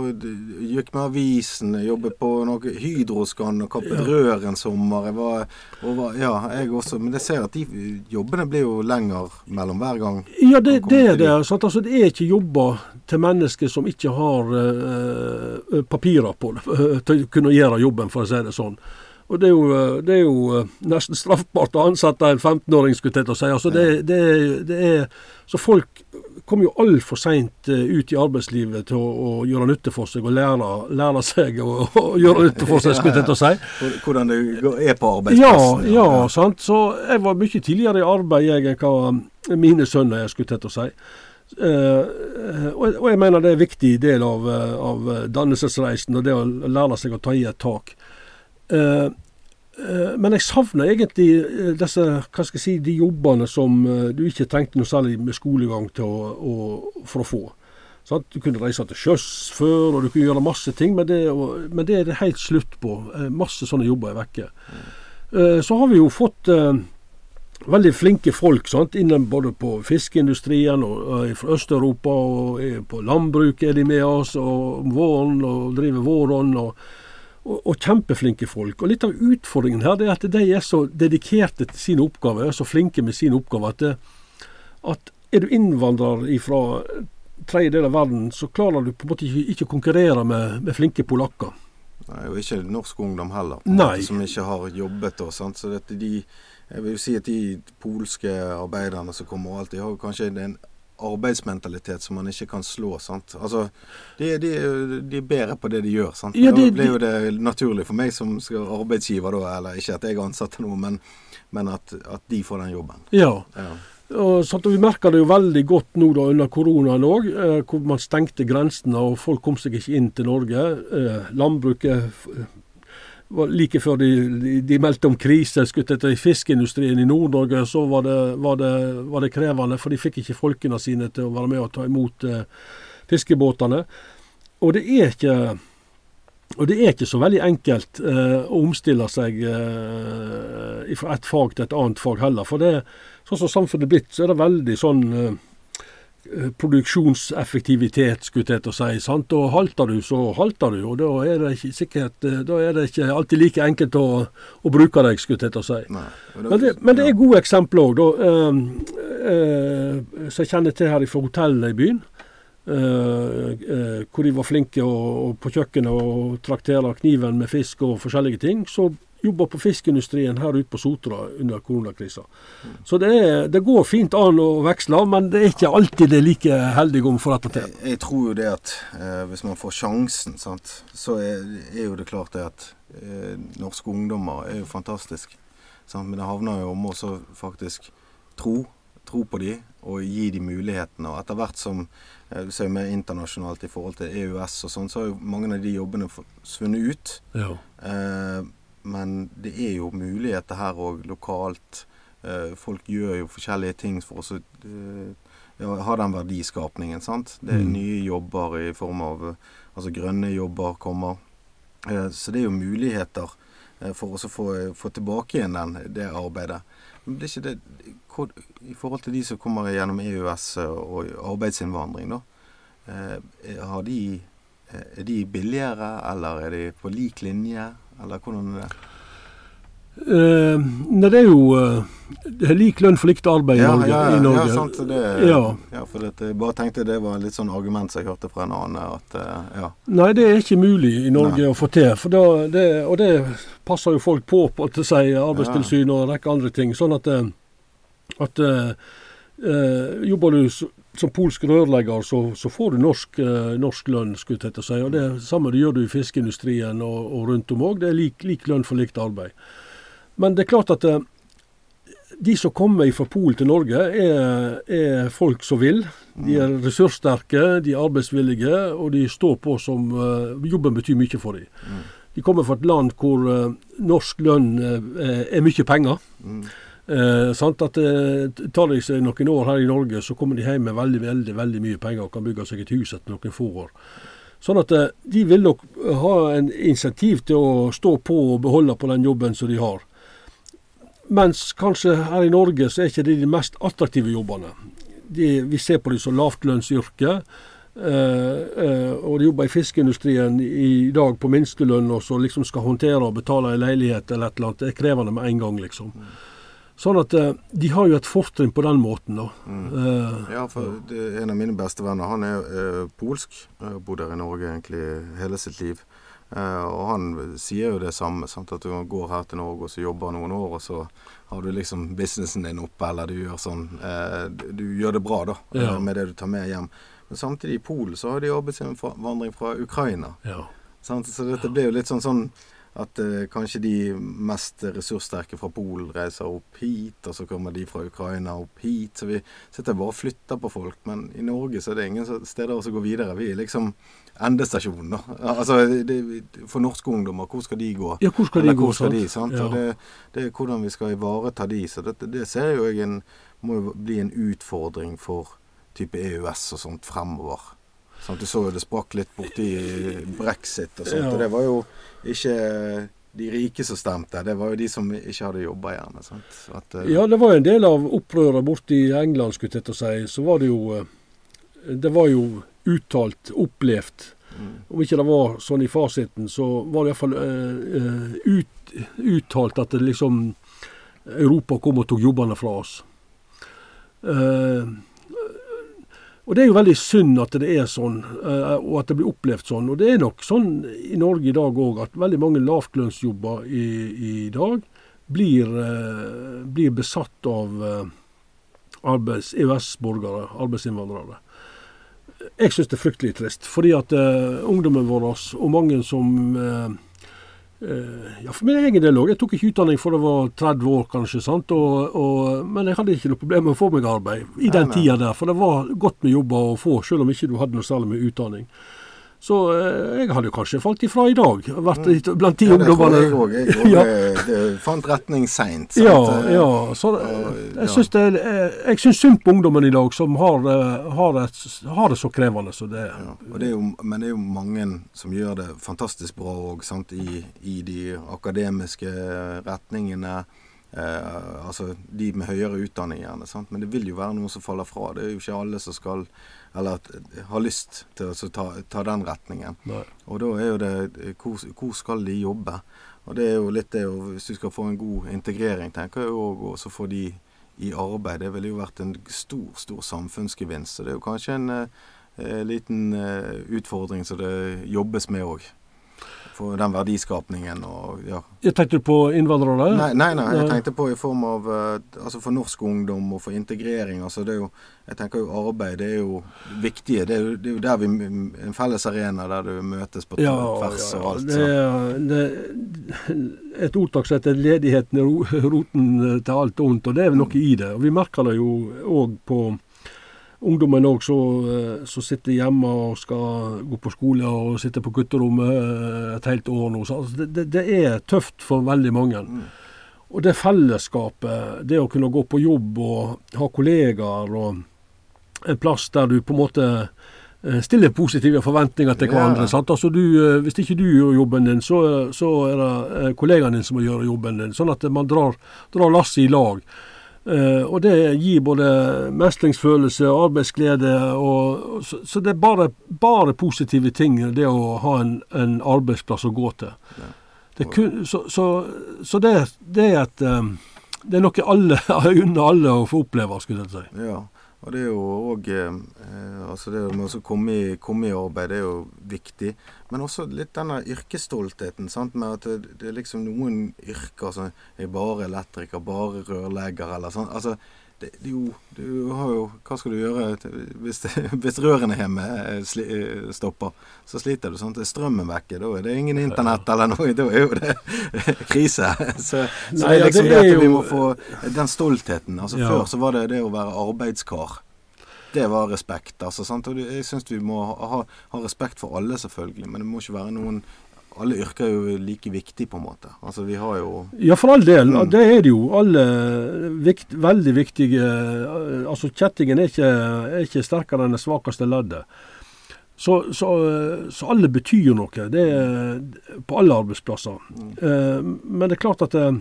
gikk med avisen, jobbet på noe Hydroskan og kappet ja. rør en sommer. Jeg var, var, ja, jeg også. Men jeg ser at de jobbene blir jo lenger mellom hver gang. Ja, det, det er det. Sant? Altså, det er ikke jobber til mennesker som ikke har uh, papirer på det, til å kunne gjøre jobben, for å si det sånn. Og det er, jo, det er jo, nesten straffbart å ansette en 15-åring, skulle jeg til å si. Altså, det, det, det er, så folk kommer jo altfor seint eh, ut i arbeidslivet til å, å, gjøre nytte for seg og lære, lære seg å, å, gjøre nytte for seg, skulle jeg til å si. Hvordan det er på arbeidsplassen. Ja, ja, sant. Så jeg var mye tidligere i arbeid jeg, enn hva mine sønner er, skulle jeg til å si. Uh, og, jeg mener det er en viktig del av, av dannelsesreisen, og det å lære seg å ta i et tak. Uh, Eh, men jeg savner egentlig eh, disse, hva skal jeg si, de jobbene som eh, du ikke trengte noe særlig med skolegang til å, å, for å få. Sånn, du kunne reise til sjøs før, og du kunne gjøre masse ting, men det, men det er det helt slutt på. Masse sånne jobber er vekke. Mm. Så har vi jo fått veldig flinke folk sant? innen både på fiskeindustrien og, og fra Øst-Europa. og På landbruket er de med oss, og om våren og driver våron. og og, og, kjempeflinke folk. Og Litt av utfordringen her er at de er så dedikerte til sin oppgave, er så flinke med sin oppgave, at, det, at er du innvandrer fra tredje del av verden, så klarer du på en måte ikke, ikke konkurrere med, med, flinke polakker. Nei, Og ikke norsk ungdom heller, måte, som ikke har jobbet. Og, sant? Så dette, de, jeg vil si at de polske arbeiderne som kommer alltid, har kanskje en arbeidsmentalitet som man ikke kan slå. sant? Altså, De, de, de er bedre på det de gjør. sant? Ja, det, da blir jo det naturlig for meg som skal arbeidsgiver, da, eller ikke at jeg ansetter noe, men, men at, at, de får den jobben. Ja. ja. Og, så Vi merker det jo veldig godt nå da under koronaen òg, eh, hvor man stengte grensene og folk kom seg ikke inn til Norge. Eh, landbruket like før de, de, de, meldte om krise i fiskeindustrien i Nord-Norge, så var det, var, det, var det, krevende. For de fikk ikke folkene sine til å være med og ta imot eh, fiskebåtene. Og det er ikke og det er ikke så veldig enkelt eh, å omstille seg eh, fra et fag til et annet fag heller. For det, sånn som samfunnet er blitt, så er det veldig sånn Eh, produksjonseffektivitet, skulle jeg til å si. sant? Og halter du, så halter du. Og da er det ikke sikkert, eh, da er det ikke alltid like enkelt å, å bruke deg, skulle jeg til å si. Nei, men, det, men, det, er gode eksempler òg, da. Eh, eh, som jeg kjenner til her fra hotellet i byen. Eh, eh, hvor de var flinke og, og på kjøkkenet og traktere kniven med fisk og forskjellige ting. Så jobba på fiskeindustrien her ute på Sotra under koronakrisa. Så det, er, det, går fint an å veksle, men det er ikke alltid det er like heldig om få dette til. Jeg, jeg, tror jo det at eh, hvis man får sjansen, sant, så er, er, jo det klart det at eh, norske ungdommer er jo fantastisk. Sant? Men det havner jo om å faktisk tro, tro på de og gi de mulighetene. Og etter hvert som eh, du ser mer internasjonalt i forhold til EØS og sånn, så har jo mange av de jobbene svunnet ut. Ja. Eh, men det er jo muligheter her òg lokalt. Eh, folk gjør jo forskjellige ting for å eh, ja, ha den verdiskapningen. sant? Det er Mm. nye jobber i form av eh, Altså grønne jobber kommer. Eh, så det er jo muligheter for å få, få tilbake igjen den, det arbeidet. Men er ikke det I forhold til de som kommer gjennom EØS og arbeidsinnvandring, da. Eh, har de, er de billigere, eller er de på lik linje? Eller hvordan er det? Uh, nei, det er jo uh, det er lik lønn for likt arbeid i Norge. ja, i Norge. ja, sant. Det, Ja. ja, for dette, jeg bare tenkte det var litt sånn argument som jeg hørte fra en annen. At, uh, ja. Nei, det er ikke mulig i Norge Nei. å få til. Da, det, og det passer jo folk på, på til seg Arbeidstilsynet og en rekke andre ting. Sånn at, at jobber du som polsk rørlegger, så, så får du norsk, eh, norsk lønn. skulle jeg til å si. Og Det samme det gjør du i fiskeindustrien og, og rundt om òg. Det er lik, lik lønn for likt arbeid. Men det er klart at eh, de som kommer fra Polen til Norge, er, er folk som vil. De er ressurssterke, de er arbeidsvillige, og de står på som eh, Jobben betyr mye for dem. Mm. De kommer fra et land hvor eh, norsk lønn eh, er mye penger. Mm. Eh? At eh, Tar de seg noen år her i Norge, så kommer de hjem med veldig veldig, veldig mye penger og kan bygge seg et hus etter noen få år. Sånn at eh, de vil nok ha en insentiv til å stå på og beholde på den jobben som de har. Mens kanskje her i Norge så er ikke det de mest attraktive jobbene. De, vi ser på dem som lavtlønnsyrke. Eh, eh, og de jobber i fiskeindustrien i dag på minstelønn og så liksom skal håndtere og betale en leilighet eller et eller annet. Det er krevende med en gang, liksom. Sånn at eh, de har jo et fortrinn på den måten, da. Eh, Ja, for det, en av mine beste venner, han er eh, polsk. Har Bodd her i Norge egentlig hele sitt liv. Og han sier jo det samme, sant? at du går her til Norge og så jobber noen år, og så har du liksom businessen din oppe, eller du gjør sånn du, gjør det bra, da, Ja. med det du tar med hjem. Men samtidig i Polen så har de arbeidsinnvandring fra Ukraina. ja. Sant? Så dette blir jo litt sånn, sånn at eh, kanskje de mest ressurssterke fra Polen reiser opp hit, og så kommer de fra Ukraina opp hit. Så vi sitter bare og flytter på folk. Men i Norge så er det ingen steder å gå videre. Vi er liksom endestasjonen, da. Altså, det, for norske ungdommer, hvor skal de gå? ja, hvor skal de Eller gå? skal sant? de, sant? Ja. Det, det er hvordan vi skal ivareta de. Så det, det ser jo jeg en, må jo bli en utfordring for type EØS og sånt fremover. Sant? Du så jo det sprakk litt borti brexit og sånt. Ja. Og det var jo ikke de rike som stemte, det var jo de som ikke hadde jobba, gjerne. Sant? At, uh... Ja, det var jo en del av opprøret borte i England, skulle jeg til å si. Så var det jo eh, Det var jo uttalt, opplevd. mm, Om ikke det var sånn i fasiten, så var det iallfall uh, eh, ut, uttalt at det liksom Europa kom og tok jobbene fra oss. Eh, og det er jo veldig synd at det er sånn, eh, og at det blir opplevd sånn. Og det er nok sånn i Norge i dag òg at veldig mange lavtlønnsjobber i, i dag blir, eh, blir besatt av eh, arbeids- EØS-borgere, arbeidsinnvandrere. Jeg syns det er fryktelig trist. Fordi at ungdommen vår og mange som Ja, for min egen del òg. Jeg tok ikke utdanning før jeg var 30 år, kanskje. sant? Og, og, men jeg hadde ikke noe problem med å få meg arbeid i den tida der. For det var godt med jobber å få, selv om ikke du hadde noe særlig med utdanning. Så eh, jeg hadde kanskje falt ifra i dag. Vært litt blant de Mm. ja, ungdommene. jeg òg. Jeg eh, fant retning seint. Ja, ja. Så jeg ja. syns det eh, jeg syns synd på ungdommen i dag som har, eh, har, et, har det så krevende som det er. Ja, det er jo, men det er jo mange som gjør det fantastisk bra òg, i, i de akademiske retningene. Eh, altså de med høyere utdanning, gjerne. Sant? Men det vil jo være noen som faller fra. Det er jo ikke alle som skal eller har lyst til å ta, ta den retningen. Nei. Og da er jo det eh, hvor, hvor skal de jobbe? Og det er jo litt det Hvis du skal få en god integrering, tenker jeg òg, og så få de i arbeid. Det ville jo vært en stor, stor samfunnsgevinst. Så det er jo kanskje en eh, eh, liten eh, utfordring som det jobbes med òg. For den verdiskapningen og ja. Jeg tenkte du på innvandrere? Nei, nei, nei, jeg tenkte på i form av uh, Altså for norsk ungdom og for integrering. altså det er jo Jeg tenker jo arbeid det er jo viktige. Det er jo, det er jo der vi En felles arena der du møtes på Ja, tvers ja, og alt. det, er- det, et ordtak som heter 'ledigheten er roten til alt ondt', og det er noe i det. Og Vi merker det jo òg på ungdommen òg som sitter hjemme og skal gå på skole og sitter på gutterommet eh, et helt år nå. Så altså, det, det, det er tøft for veldig mange. Mm. Og det fellesskapet, det å kunne gå på jobb og ha kollegaer og en plass der du på en måte eh, stiller positive forventninger til Ja. hverandre. Sant? Altså du, eh, hvis ikke du gjør jobben din, så, så er det eh, kollegaen din som må gjøre jobben din. Sånn at man drar, drar lasset i lag. Eh, og det gir både mestringsfølelse og arbeidsglede. Og, så, så det er bare, bare positive ting, det å ha en, en arbeidsplass å gå til. Ja. Det kun, så så, så det, det er et eh, Det er noe alle unner alle å få oppleve, skulle jeg si. Ja, og det er jo òg eh, Altså det med å komme i, komme i arbeid, det er jo viktig. Men også litt denne yrkesstoltheten. sant, Med at det, det er liksom noen yrker som er bare elektriker, bare rørlegger eller sånn. Altså, det, det jo, du har jo Hva skal du gjøre hvis, hvis rørene hjemme eh, sli, eh, stopper? Så sliter du. sånn, at strømmen vekke, da er det ingen internett eller noe. Da er jo det krise. Så, så Nei, det er liksom det er at vi må få den stoltheten. Altså Ja. Før så var det det å være arbeidskar. Det var respekt. altså sant? Og jeg syns vi må ha, ha, ha respekt for alle, selvfølgelig. Men det må ikke være noen Alle yrker er jo like viktige, på en måte. Altså vi har jo Ja, for all del. Mm. Det er det jo. Alle vikt, veldig viktige eh, Altså, kjettingen er ikke, er ikke sterkere enn det svakeste leddet. Så, så, eh, så alle betyr noe. Det er på alle arbeidsplasser. Mm. Eh, men det er klart at eh,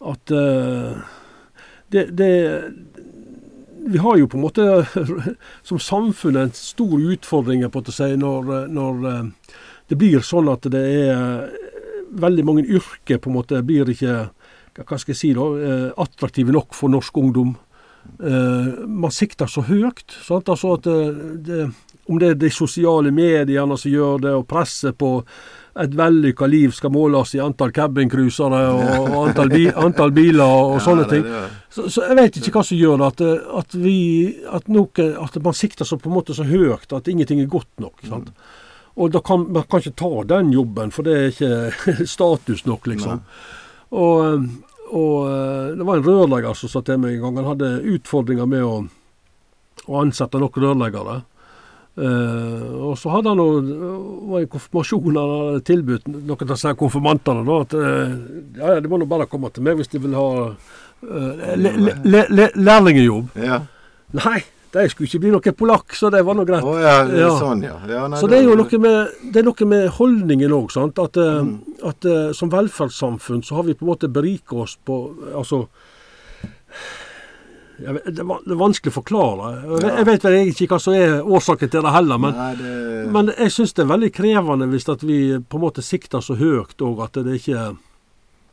at det, det Vi har jo på en måte som samfunn en stor utfordring på å si når, når det blir sånn at det er eh, veldig mange yrker på en måte blir ikke hva skal jeg si da, eh, attraktive nok for norsk ungdom. Eh, man sikter så høyt. Sant? Altså at det, om det er de sosiale mediene som gjør det, og presset på et vellykka liv skal måles i antall cabincruisere og, antall, bi, antall biler og, sånne ting. Så, så jeg vet ikke hva som gjør det, at, at, vi, at, noe, at man sikter så på en måte så høyt at ingenting er godt nok. Sant? Og da kan man kan ikke ta den jobben, for det er ikke status nok, liksom. Og, og eh, det var en rørlegger som sa til meg en gang han hadde utfordringer med å, å ansette nok rørleggere. Uh, og så hadde han noe, en konfirmasjon han hadde tilbudt noen av konfirmantene. da, at uh, ja, De må nå bare komme til meg hvis de vil ha uh, le, le, le, lærlingejobb. Ja. Nei, de skulle ikke bli noen polakk, så det var nå greit. Oh, ja, Ja. sånn, ja. ja nei, Så det er jo noe med, det er noe med holdningen òg. At, eh, Mm. at eh, som velferdssamfunn så har vi på en måte berika oss på Altså vet, det, er van- det er vanskelig å forklare. Jeg, jeg vet vel egentlig ikke hva som er årsaken til det heller, men, Nei, det, men jeg syns det er veldig krevende hvis at vi på en måte sikter så høyt òg at det ikke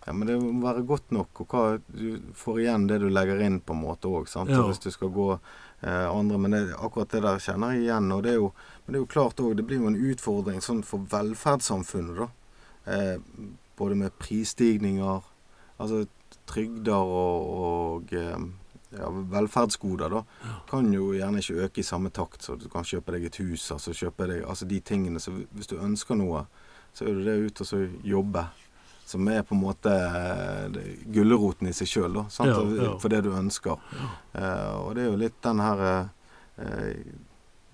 Ja, men det må være godt nok, og hva du får igjen det du legger inn, på en måte òg. Ja. Hvis du skal gå eh, andre Men det, akkurat det der kjenner jeg igjen. og det er jo, Men det er jo klart òg, det blir jo en utfordring sånn for velferdssamfunnet, da. Eh, både med prisstigninger, altså trygder og, og eh, ja, velferdsgoder, da. Kan jo gjerne ikke øke i samme takt, så du kan kjøpe deg et hus, altså kjøpe deg Altså de tingene. Så hvis du ønsker noe, så er det det ut og så jobbe. Som er på en måte eh, gulroten i seg sjøl? Ja, ja. For det du ønsker. Eh, og det er jo litt den her uh,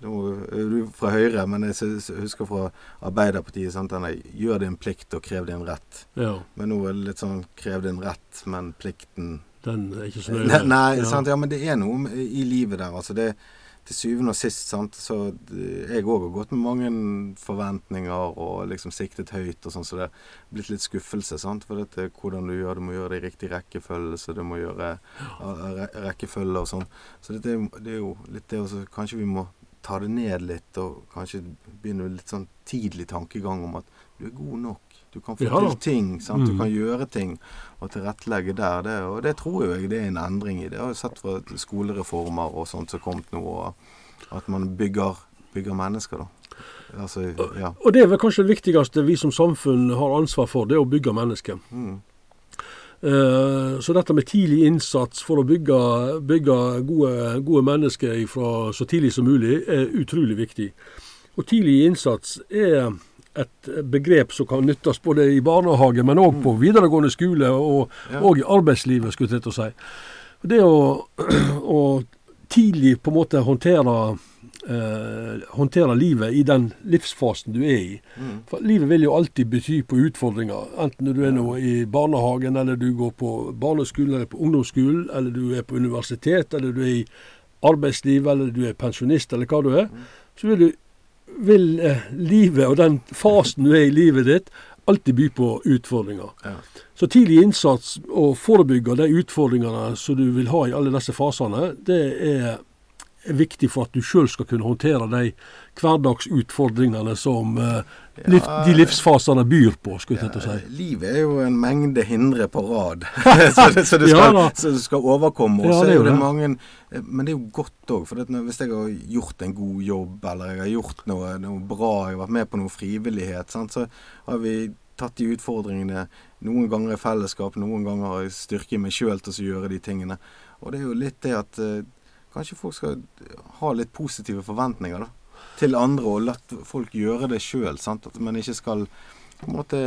Nå er du fra Høyre, men jeg husker fra Arbeiderpartiet sant? denne 'gjør din plikt og krev din rett'. Ja, Men nå er det litt sånn 'krev din rett, men plikten' den er ikke så nøye. nei ja. sant? ja, men det er noe i livet der. altså det til syvende og sist, sant, så jeg òg har gått med mange forventninger og liksom siktet høyt og sånn, så det er blitt litt skuffelse. sant, For dette, hvordan du gjør det, må gjøre det i riktig rekkefølge, så du må gjøre re rekkefølge og sånn. Så dette, det er jo litt det også, Kanskje vi må ta det ned litt, og kanskje begynne litt sånn tidlig tankegang om at du er god nok. Du kan få Ja til ting. sant, Du Mm. kan gjøre ting og tilrettelegge der. Det, og det tror jo jeg det er en endring i. Det har jeg sett fra skolereformer og sånt som har kommet nå. At man bygger, bygger mennesker, da. Altså, ja. Og det er vel kanskje det viktigste vi som samfunn har ansvar for, det er å bygge mennesker. Mm. Eh, Så dette med tidlig innsats for å bygge, bygge gode, gode mennesker fra så tidlig som mulig, er utrolig viktig. Og tidlig innsats er et begrep som kan nyttes både i barnehage, men òg på videregående skole og, Ja. og i arbeidslivet, skulle jeg til å si. Det å, å tidlig på en måte håndtere, eh, håndtere livet i den livsfasen du er i. Mm. For livet vil jo alltid bety på utfordringer. Enten du er nå i barnehagen, eller du går på barneskolen, eller på ungdomsskolen, eller du er på universitet, eller du er i arbeidsliv, eller du er pensjonist, eller hva du er. Så vil, du, vil eh, livet og den fasen du er i livet ditt, alltid by på utfordringer. Ja. Så tidlig innsats og forebygge de utfordringene som du vil ha i alle disse fasene, det er er viktig for at du sjøl skal kunne håndtere de hverdagsutfordringene som uh, liv, Ja, de livsfasene byr på, skulle jeg til å si. livet er jo en mengde hindre på rad, så, det, så, det skal, ja, så det skal overkomme. Ja, det er jo det mange eh, Men det er jo godt òg. Hvis jeg har gjort en god jobb, eller jeg har gjort noe, noe bra, jeg har vært med på noe frivillighet, sant, så har vi tatt de utfordringene noen ganger i fellesskap, noen ganger har jeg styrke i meg sjøl til å gjøre de tingene. Og det er jo litt det at eh, kanskje folk skal ha litt positive forventninger, da til andre og la folk gjøre det sjøl. At man ikke skal på en måte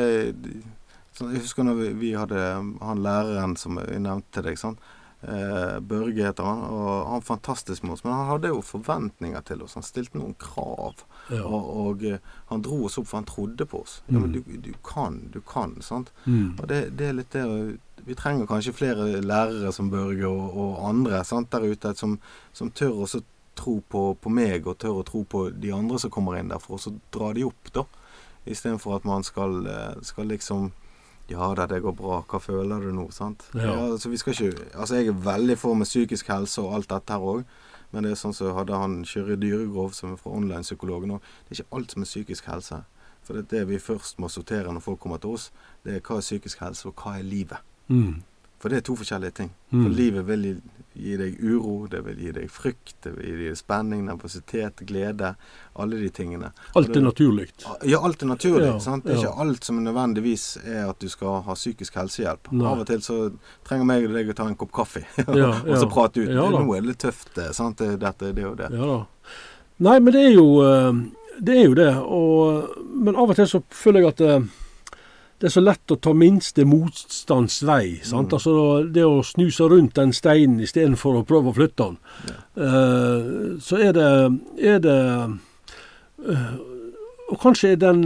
sånn, Jeg husker når vi, hadde han læreren som jeg nevnte til deg. sant? Eh, Børge heter han. og Han fantastisk med oss. Men han hadde jo forventninger til oss. Han stilte noen krav. Ja. Og, og eh, han dro oss opp, for han trodde på oss. Ja, men du, du kan, du kan. sant? Mm. Og det, det er litt det Vi trenger kanskje flere lærere som Børge og, og andre sant, der ute som, som tør å tro på, på meg og tør å tro på de andre som kommer inn der, for å så dra de opp, da. Istedenfor at man skal, eh, skal liksom Ja da, det går bra. Hva føler du nå? Sant? Ja. altså, vi skal ikke, altså, jeg er veldig for med psykisk helse og alt dette her òg. Men det er sånn som hadde han Kyrre Dyregrov, som er fra online-psykologen òg. Det er ikke alt som er psykisk helse. For det er det vi først må sortere når folk kommer til oss. Det er hva er psykisk helse, og hva er livet. Mm. For det er to forskjellige ting. Mm. For livet vil gi, deg uro, det vil gi deg frykt, det vil gi deg spenning, nervøsitet, glede. Alle de tingene. Alt er naturlig. Ja, alt er naturlig. Ja, sant? Det er ja. ikke alt som nødvendigvis er at du skal ha psykisk helsehjelp. Nei. Av og til så trenger meg og deg å ta en kopp kaffe Ja, og så prate ut. Ja. Nå er det litt tøft, sant? Det, dette, det og det. Ja. Nei, men det er jo eh, det. Er jo det. Og, men av og til så føler jeg at eh, det er så lett å ta minste motstands vei. Mm. Altså Det å snu seg rundt den steinen istedenfor å prøve å flytte den. Ja. Uh, så er det, er det eh, Og kanskje den,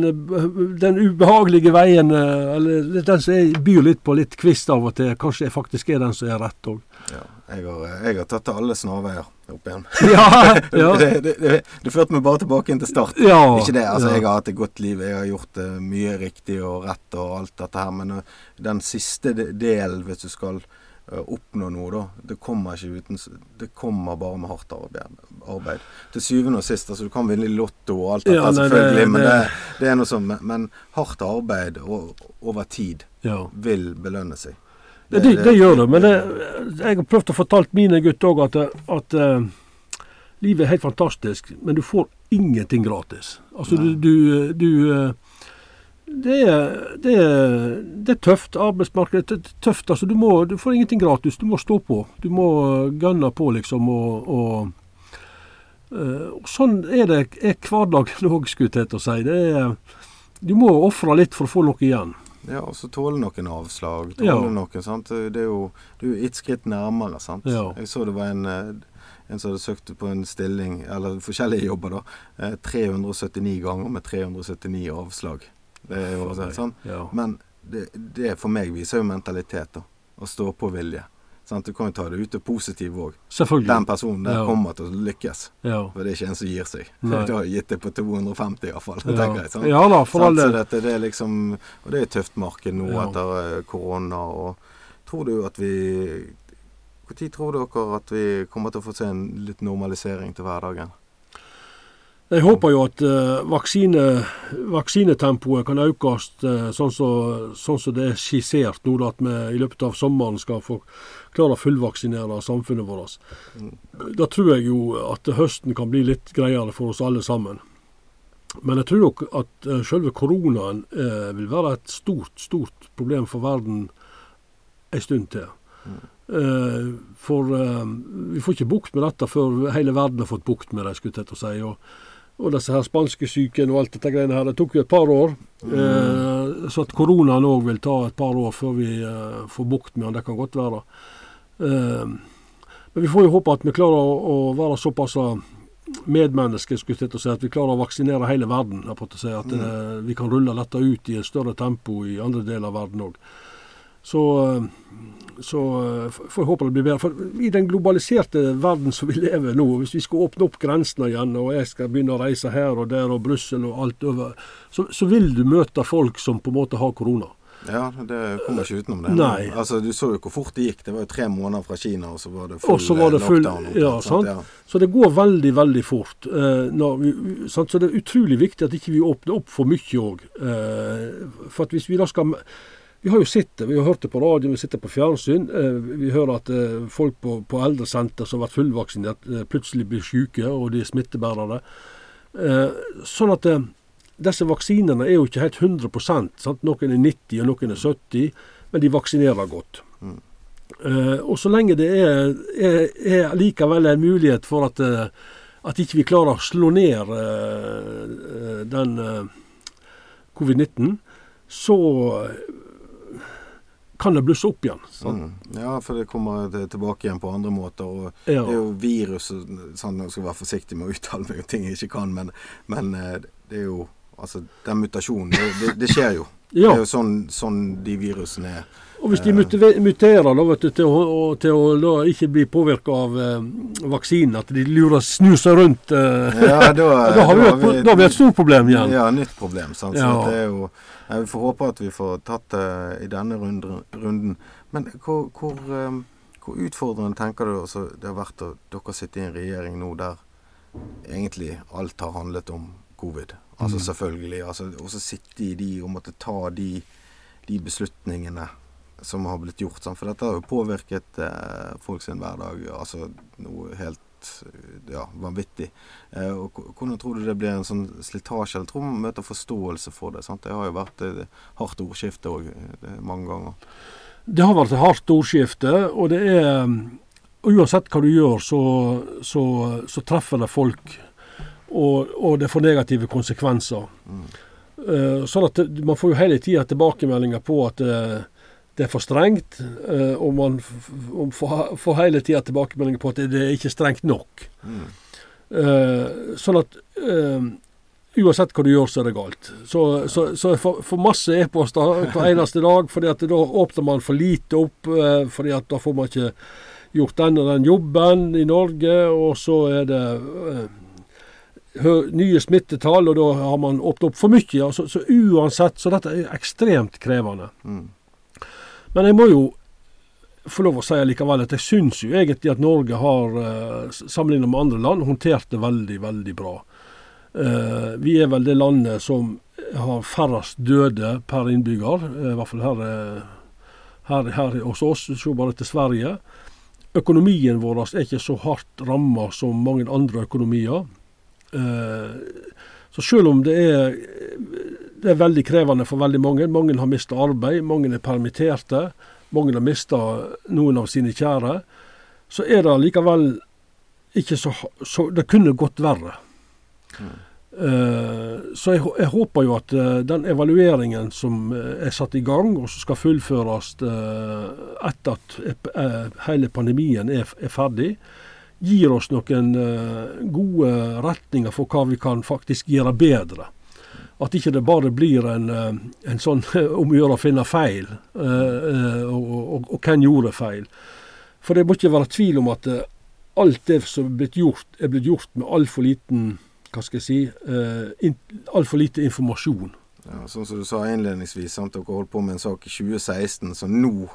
den ubehagelige veien, eh, eller den som jeg byr litt på litt kvist av og til, kanskje jeg faktisk er den som er rett òg. Ja, jeg, har, jeg har tatt alle snarveier opp igjen. Ja, ja. det, det, det, det førte meg bare tilbake inn til start. ja, Ikke det. altså ja. Jeg har hatt et godt liv. Jeg har gjort eh, mye riktig og rett og alt dette her. Men eh, den siste de- delen, hvis du skal eh, oppnå noe, da, det kommer ikke uten Det kommer bare med hardt arbeid. Til syvende og sist, altså du kan vinne i Lotto og alt dette, Ja, nei, selvfølgelig, det- men det, det- er noe sånn. Men, hardt arbeid og, over tid ja. vil belønne seg. Det, det, det gjør det, men jeg har prøvd å fortalt mine gutter òg at, at uh, livet er helt fantastisk, men du får ingenting gratis. Altså du, du, du eh, det, det, det er tøft. Arbeidsmarkedet er tøft. altså du, må, du får ingenting gratis. Du må stå på. Du må gønne på, liksom. og, og eh, og sånn er det er hverdagen òg, skulle jeg til å si. Det er, du må ofre litt for å få noe igjen. Ja, og så tåle noen avslag. Tåle Ja. noen, sant? Det er jo du er ett skritt nærmere. sant? Ja. Jeg så det var en, eh, en som hadde søkt på en stilling, eller forskjellige jobber, da. eh, 379 ganger med 379 avslag. Det er jo sånn. Ja. Men det, det for meg viser jo mentalitet, da. Å stå på vilje. Sant? Du kan jo ta det ut det positive òg. Den personen der Ja. kommer til å lykkes. Ja. For det er ikke en som gir seg. Du har gitt det på 250 iallfall. Ja. tenker jeg. sant? ja da, for Sant, så dette, det er liksom, og det er et tøft marked nå etter eh, korona. og Tror du at vi Når tror dere at vi kommer til å få se en litt normalisering til hverdagen? Jeg håper jo at eh, vaksine, vaksinetempoet kan økes eh, sånn som sånn som det er skissert nå, at vi i løpet av sommeren skal få klare å fullvaksinere samfunnet vårt. Mm. Da tror jeg jo at høsten kan bli litt greiere for oss alle sammen. Men jeg tror nok at uh, selve koronaen uh, vil være et stort, stort problem for verden en stund til. Mm. Uh, for vi får ikke bukt med dette før hele verden har fått bukt med det, skulle jeg til å si. Og, og disse her spanskesyken og alt dette greiene her, det tok jo et par år. Mm. så at koronaen òg vil ta et par år før vi får bukt med den, det kan godt være. men vi får jo håpe at vi klarer å, å være såpass medmennesker, skulle til å si, at vi klarer å vaksinere hele verden. Si, at mm. vi kan rulle dette ut i et større tempo i andre deler av verden òg. Så, så uh, får jeg håpe det blir bedre. For i den globaliserte verden som vi lever nå, hvis vi skal åpne opp grensene igjen, og jeg skal begynne å reise her og der og Brussel og alt over, så, så vil du møte folk som på en måte har korona. Ja, det kommer ikke utenom det. Nei. Altså, Du så jo hvor fort det gikk. Det var jo tre måneder fra Kina, og så var det full, var det full lockdown. Ja, sant? Ja. Så det går veldig, veldig fort. Eh, vi, så det er utrolig viktig at ikke vi åpner opp for mye òg. Eh, for at hvis vi da skal vi har jo sett det, vi har hørt det på radio, vi sitter på fjernsyn. Eh, vi hører at eh, folk på, på eldresenter som har vært fullvaksinert, eh, plutselig blir syke, og de er smittebærere. Sånn at disse vaksinene er jo ikke helt 100% sant? Noen er 90 og noen er 70, men de vaksinerer godt. Mm. Og så lenge det er, er, er, likevel en mulighet for at, at ikke vi klarer å slå ned den covid-19, så kan det blusse opp igjen. Mm. Ja, for det kommer tilbake igjen på andre måter. og ja. Det er jo virus sånn, Jeg skal være forsiktig med å uttale meg om ting jeg ikke kan, men, men det er jo Altså, den mutasjonen, det, det, det skjer jo. Ja. Det er jo sånn, sånn, de virusene er. Og Hvis de muterer da, vet du, til, å, til å da, ikke bli påvirka av eh, vaksinen, at de lurer snuser rundt eh, ja, da, da, har vi et, vi, da har vi et stort problem igjen. Ja, nytt problem. sant? Ja. Så det er jo, Vi får håpe at vi får tatt det i denne runden. Men hvor, hvor, um, hvor utfordrende tenker du altså, det har vært at dere sitter i en regjering nå der egentlig alt har handlet om covid? Altså mm. selvfølgelig. Altså, og så sitte i de og måtte ta de, de beslutningene som har blitt gjort. Sant? For dette har jo påvirket eh, folk sin hverdag. Altså noe helt ja, vanvittig. Eh, og Hvordan tror du det blir en sånn slitasje? Eller tror man møter forståelse for det? Sant? Det har jo vært et hardt ordskifte òg mange ganger. Det har vært et hardt ordskifte, og det er Uansett hva du gjør, så, så, så treffer det folk og, og det får negative konsekvenser. Mm. Uh, sånn at Man får jo hele tida tilbakemeldinger på at uh, det er for strengt, uh, og man får, hele tida tilbakemeldinger på at det er ikke strengt nok. Mm. sånn at uansett hva du gjør, så er det galt. Så, så, så jeg får masse e-poster hver eneste dag, fordi at da åpner man for lite opp. fordi at da får man ikke gjort den og den jobben i Norge, og så er det nye smittetall, og da har man åpnet opp for mye. Så, så uansett, så dette er ekstremt krevende. Mm. Men jeg må jo få lov å si likevel at jeg syns jo egentlig at Norge har, eh, sammenlignet med andre land, håndtert det veldig, veldig bra. Eh, vi er vel det landet som har færrest døde per innbygger, eh, i hvert fall her, her, her hos oss. Se bare til Sverige. Økonomien vår er ikke så hardt ramma som mange andre økonomier. Så selv om det er, det er veldig krevende for veldig mange, mange har mista arbeid, mange er permitterte, mange har mista noen av sine kjære, så er det likevel ikke så, så Det kunne gått verre. Mm. Uh, så jeg, jeg, håper jo at uh, den evalueringen som uh, er satt i gang, og som skal fullføres etter at hele pandemien er, er ferdig, gir oss noen uh, gode retninger for hva vi kan faktisk gjøre bedre. At ikke det bare blir en, uh, en sånn om å gjøre å finne feil, uh, og, og, og, hvem gjorde feil. For det må ikke være tvil om at alt det som er blitt gjort, er blitt gjort med altfor liten hva skal jeg si, altfor lite informasjon. Ja, sånn som du sa innledningsvis, sant? dere holdt på med en sak i 2016 som nå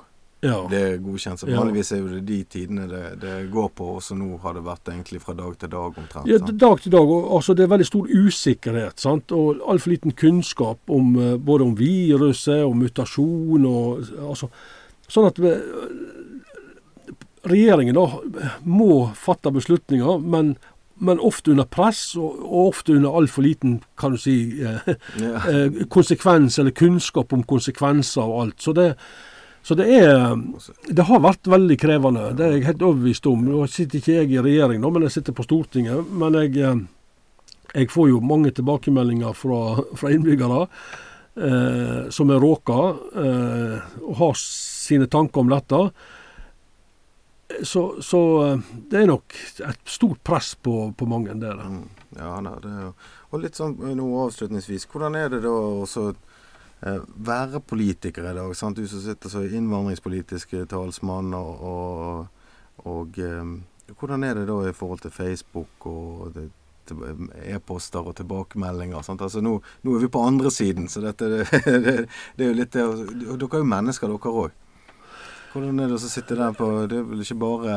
ja. det er godkjent. Så vanligvis er jo det de tidene det, det, går på, og så nå har det vært egentlig fra dag til dag omtrent. Ja, dag til dag. og altså Det er veldig stor usikkerhet sant? og altfor liten kunnskap om eh, både om viruset og mutasjon. og altså, Sånn at vi, regjeringen da må fatte beslutninger, men men ofte under press, og, og ofte under altfor liten kan du si, eh, eh, konsekvens eller kunnskap om konsekvenser og alt. Så det, så det er Det har vært veldig krevende, det er jeg helt overbevist om. Nå sitter ikke jeg i regjering, nå, men jeg sitter på Stortinget. Men jeg, eh, jeg får jo mange tilbakemeldinger fra, fra innbyggere eh, som er råka eh, og har sine tanker om dette. Så, så eh, det er nok et stort press på, på mange der. Mm. Ja, det er jo Og litt sånn eh, nå avslutningsvis. Hvordan er det da også være politiker i dag? Sant? Du som sitter som innvandringspolitisk talsmann og, og, og eh, Hvordan er det da i forhold til Facebook og e-poster og tilbakemeldinger? Sant? Altså nå, nå er vi på andre siden, så dette det, det, det er jo litt det Dere er jo mennesker, dere òg. Hvordan er det å sitte der på Det er vel ikke bare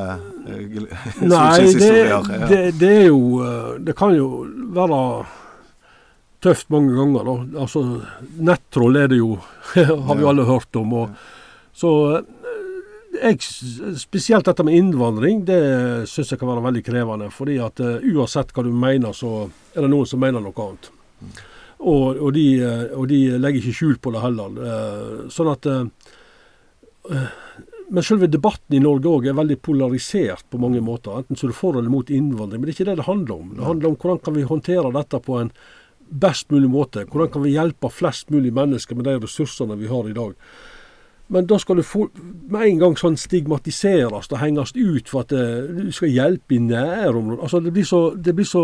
eh, Nei, det, det, det er jo eh, Det kan jo være tøft mange ganger, da. Altså, nettroll er det jo, har vi alle hørt om. Og, så eh, jeg, spesielt dette med innvandring, det syns jeg kan være veldig krevende. fordi at uh, uansett hva du mener, så er det noen som mener noe annet. Og, og, de, eh, og de legger ikke skjul på det heller. Uh, Sånn at eh, Men selve debatten i Norge òg er veldig polarisert på mange måter. Enten så er det for eller mot innvandring. Men det er ikke det det handler om. Det handler om hvordan kan vi håndtere dette på en best mulig måte. Hvordan kan vi hjelpe flest mulig mennesker med de ressursene vi har i dag. Men da skal du med en gang sånn stigmatiseres og henges ut for at eh, du skal hjelpe i nærområdet. Altså det blir så, det blir så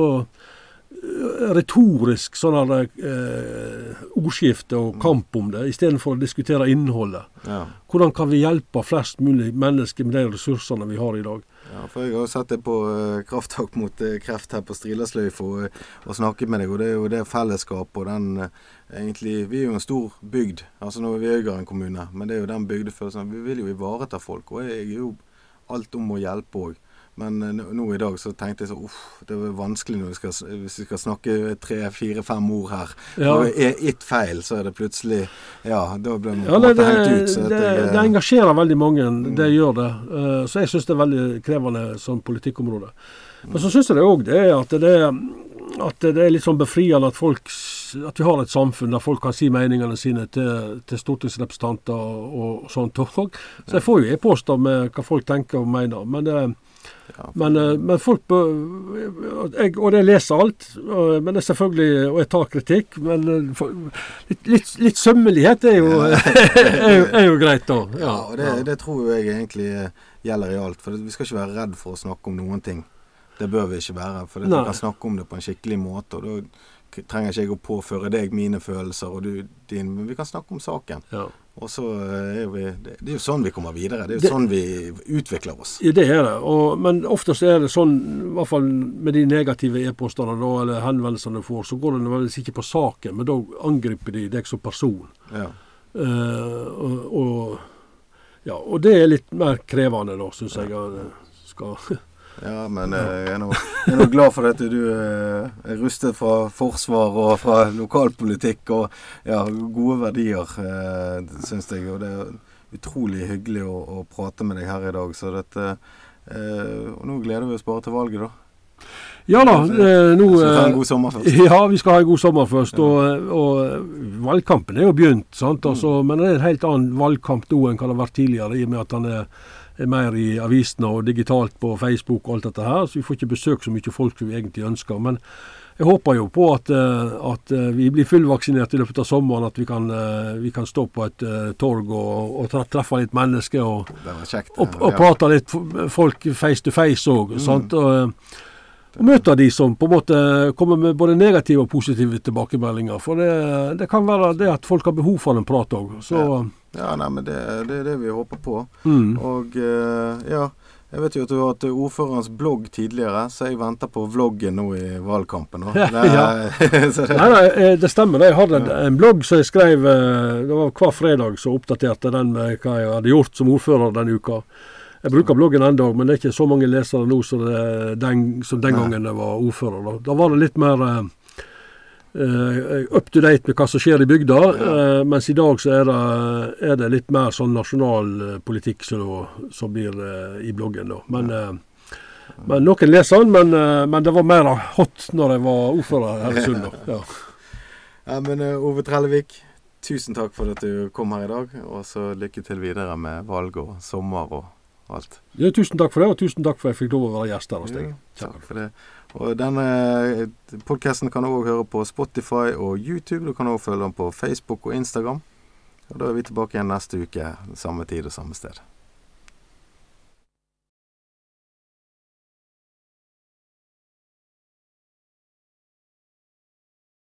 retorisk sånn eh, ordskifte og kamp om det, istedenfor å diskutere innholdet. Ja. Hvordan kan vi hjelpe flest mulig mennesker med de ressursene vi har i dag? Ja, for jeg har jo sett det på uh, krafttak mot uh, kreft her på Strilasløyfa og, og snakket med deg, og det er jo det fellesskapet og den uh, egentlig Vi er jo en stor bygd. Altså nå er vi Øygarden kommune, men det er jo den bygdefølelsen. Vi vil jo ivareta folk, og jeg er jo alt om å hjelpe òg. Men eh, nå i dag så tenkte jeg så uff, det er vanskelig når vi skal, hvis vi skal snakke tre, fire, fem ord her. Ja. Og er ett feil, så er det plutselig Ja, da blir man Ja, det, det, hengt ut. Så det, jeg, det eh, engasjerer veldig mange, det gjør det. Eh, Så jeg syns det er veldig krevende som politikkområde. Men så syns jeg det òg det er at det at det er litt sånn befriende at, folk, at vi har et samfunn der folk kan si meningene sine til, til stortingsrepresentanter og, og sånt òg. Så jeg får jo e-poster med hva folk tenker og mener. Men det, men, eh, men folk bør jeg, Og jeg leser alt, og- men det er selvfølgelig Og jeg tar kritikk, men eh, litt, litt, litt sømmelighet er jo, er, jo, er jo greit, da. Ja, og det, det tror jeg egentlig eh, gjelder i alt. For vi skal ikke være redd for å snakke om noen ting. Det bør vi ikke være. For vi kan snakke om det på en skikkelig måte. Og da trenger ikke jeg å påføre deg mine følelser og du din, men vi kan snakke om saken. Ja. Og så eh, er vi Det, det er jo sånn vi kommer videre. Det er jo Det- sånn vi utvikler oss. Ja, det er det. Og, men oftest er det sånn, i hvert fall med de negative e-postene eller henvendelsene du får, så går det nødvendigvis ikke på saken, men da angriper de deg som person. Ja. Uh, og, og, ja, og det er litt mer krevende, da, syns jeg. at Skal. Ja, men eh, jeg er nå, jeg er nå glad for at du eh, er rustet fra forsvar og fra lokalpolitikk og ja, gode verdier, uh, syns jeg. Og det er utrolig hyggelig å, å prate med deg her i dag. Så dette eh, Og nå gleder vi oss bare til valget, da. Ja da, eh, nå vi vi ha en eh, god sommer først. Ja, vi skal ha en god sommer først. Og, og valgkampen er jo begynt, sant? Altså, men det er en helt annen valgkamp nå enn hva det har vært tidligere, i og med at han er mer i avisene og digitalt på Facebook og alt dette her. Så vi får ikke besøk så mye folk som vi egentlig ønsker. Men jeg håper jo på at, eh, at eh, vi blir fullvaksinert i løpet av sommeren. At vi kan, eh, vi kan stå på et torg og, og treffe litt mennesker. og og, og prate litt folk face to face òg. Mm. Og, eh, møte de som på en måte kommer med både negative og positive tilbakemeldinger. For det, det kan være det at folk har behov for en prat òg. Ja. Ja, nei, men det, det er det vi håper på. mm. Og eh, ja, jeg vet jo at du har hatt ordførerens blogg tidligere, så jeg venter på vloggen nå i valgkampen. Ja. det, Nei, nei, eh, det stemmer. Jeg hadde en, en blogg som jeg skrev eh, det var hver fredag, så oppdaterte den med hva jeg hadde gjort som ordfører denne uka. Jeg bruker bloggen ennå, men det er ikke så mange lesere nå som, det, den, som den gangen jeg var ordfører. Da, da var det litt mer eh, up to date med hva som skjer i bygda, uh, mens i dag så er det, er det litt mer sånn nasjonal eh, politikk som, som blir uh, i bloggen. da. Men, Men Noen leser den, men, men det var mer hot når jeg var ordfører her i Sund. Ja. Ja, men Ove Trellevik, tusen takk for at du kom her i dag. Og så lykke til videre med valg og sommer og alt. Ja, tusen takk for det, og tusen takk for at jeg fikk lov å være gjest her hos deg. Ja, takk for det. Og denne podkasten kan du òg høre på Spotify og YouTube. Du kan òg følge den på Facebook og Instagram. Og Da er vi tilbake igjen neste uke, samme tid og samme sted.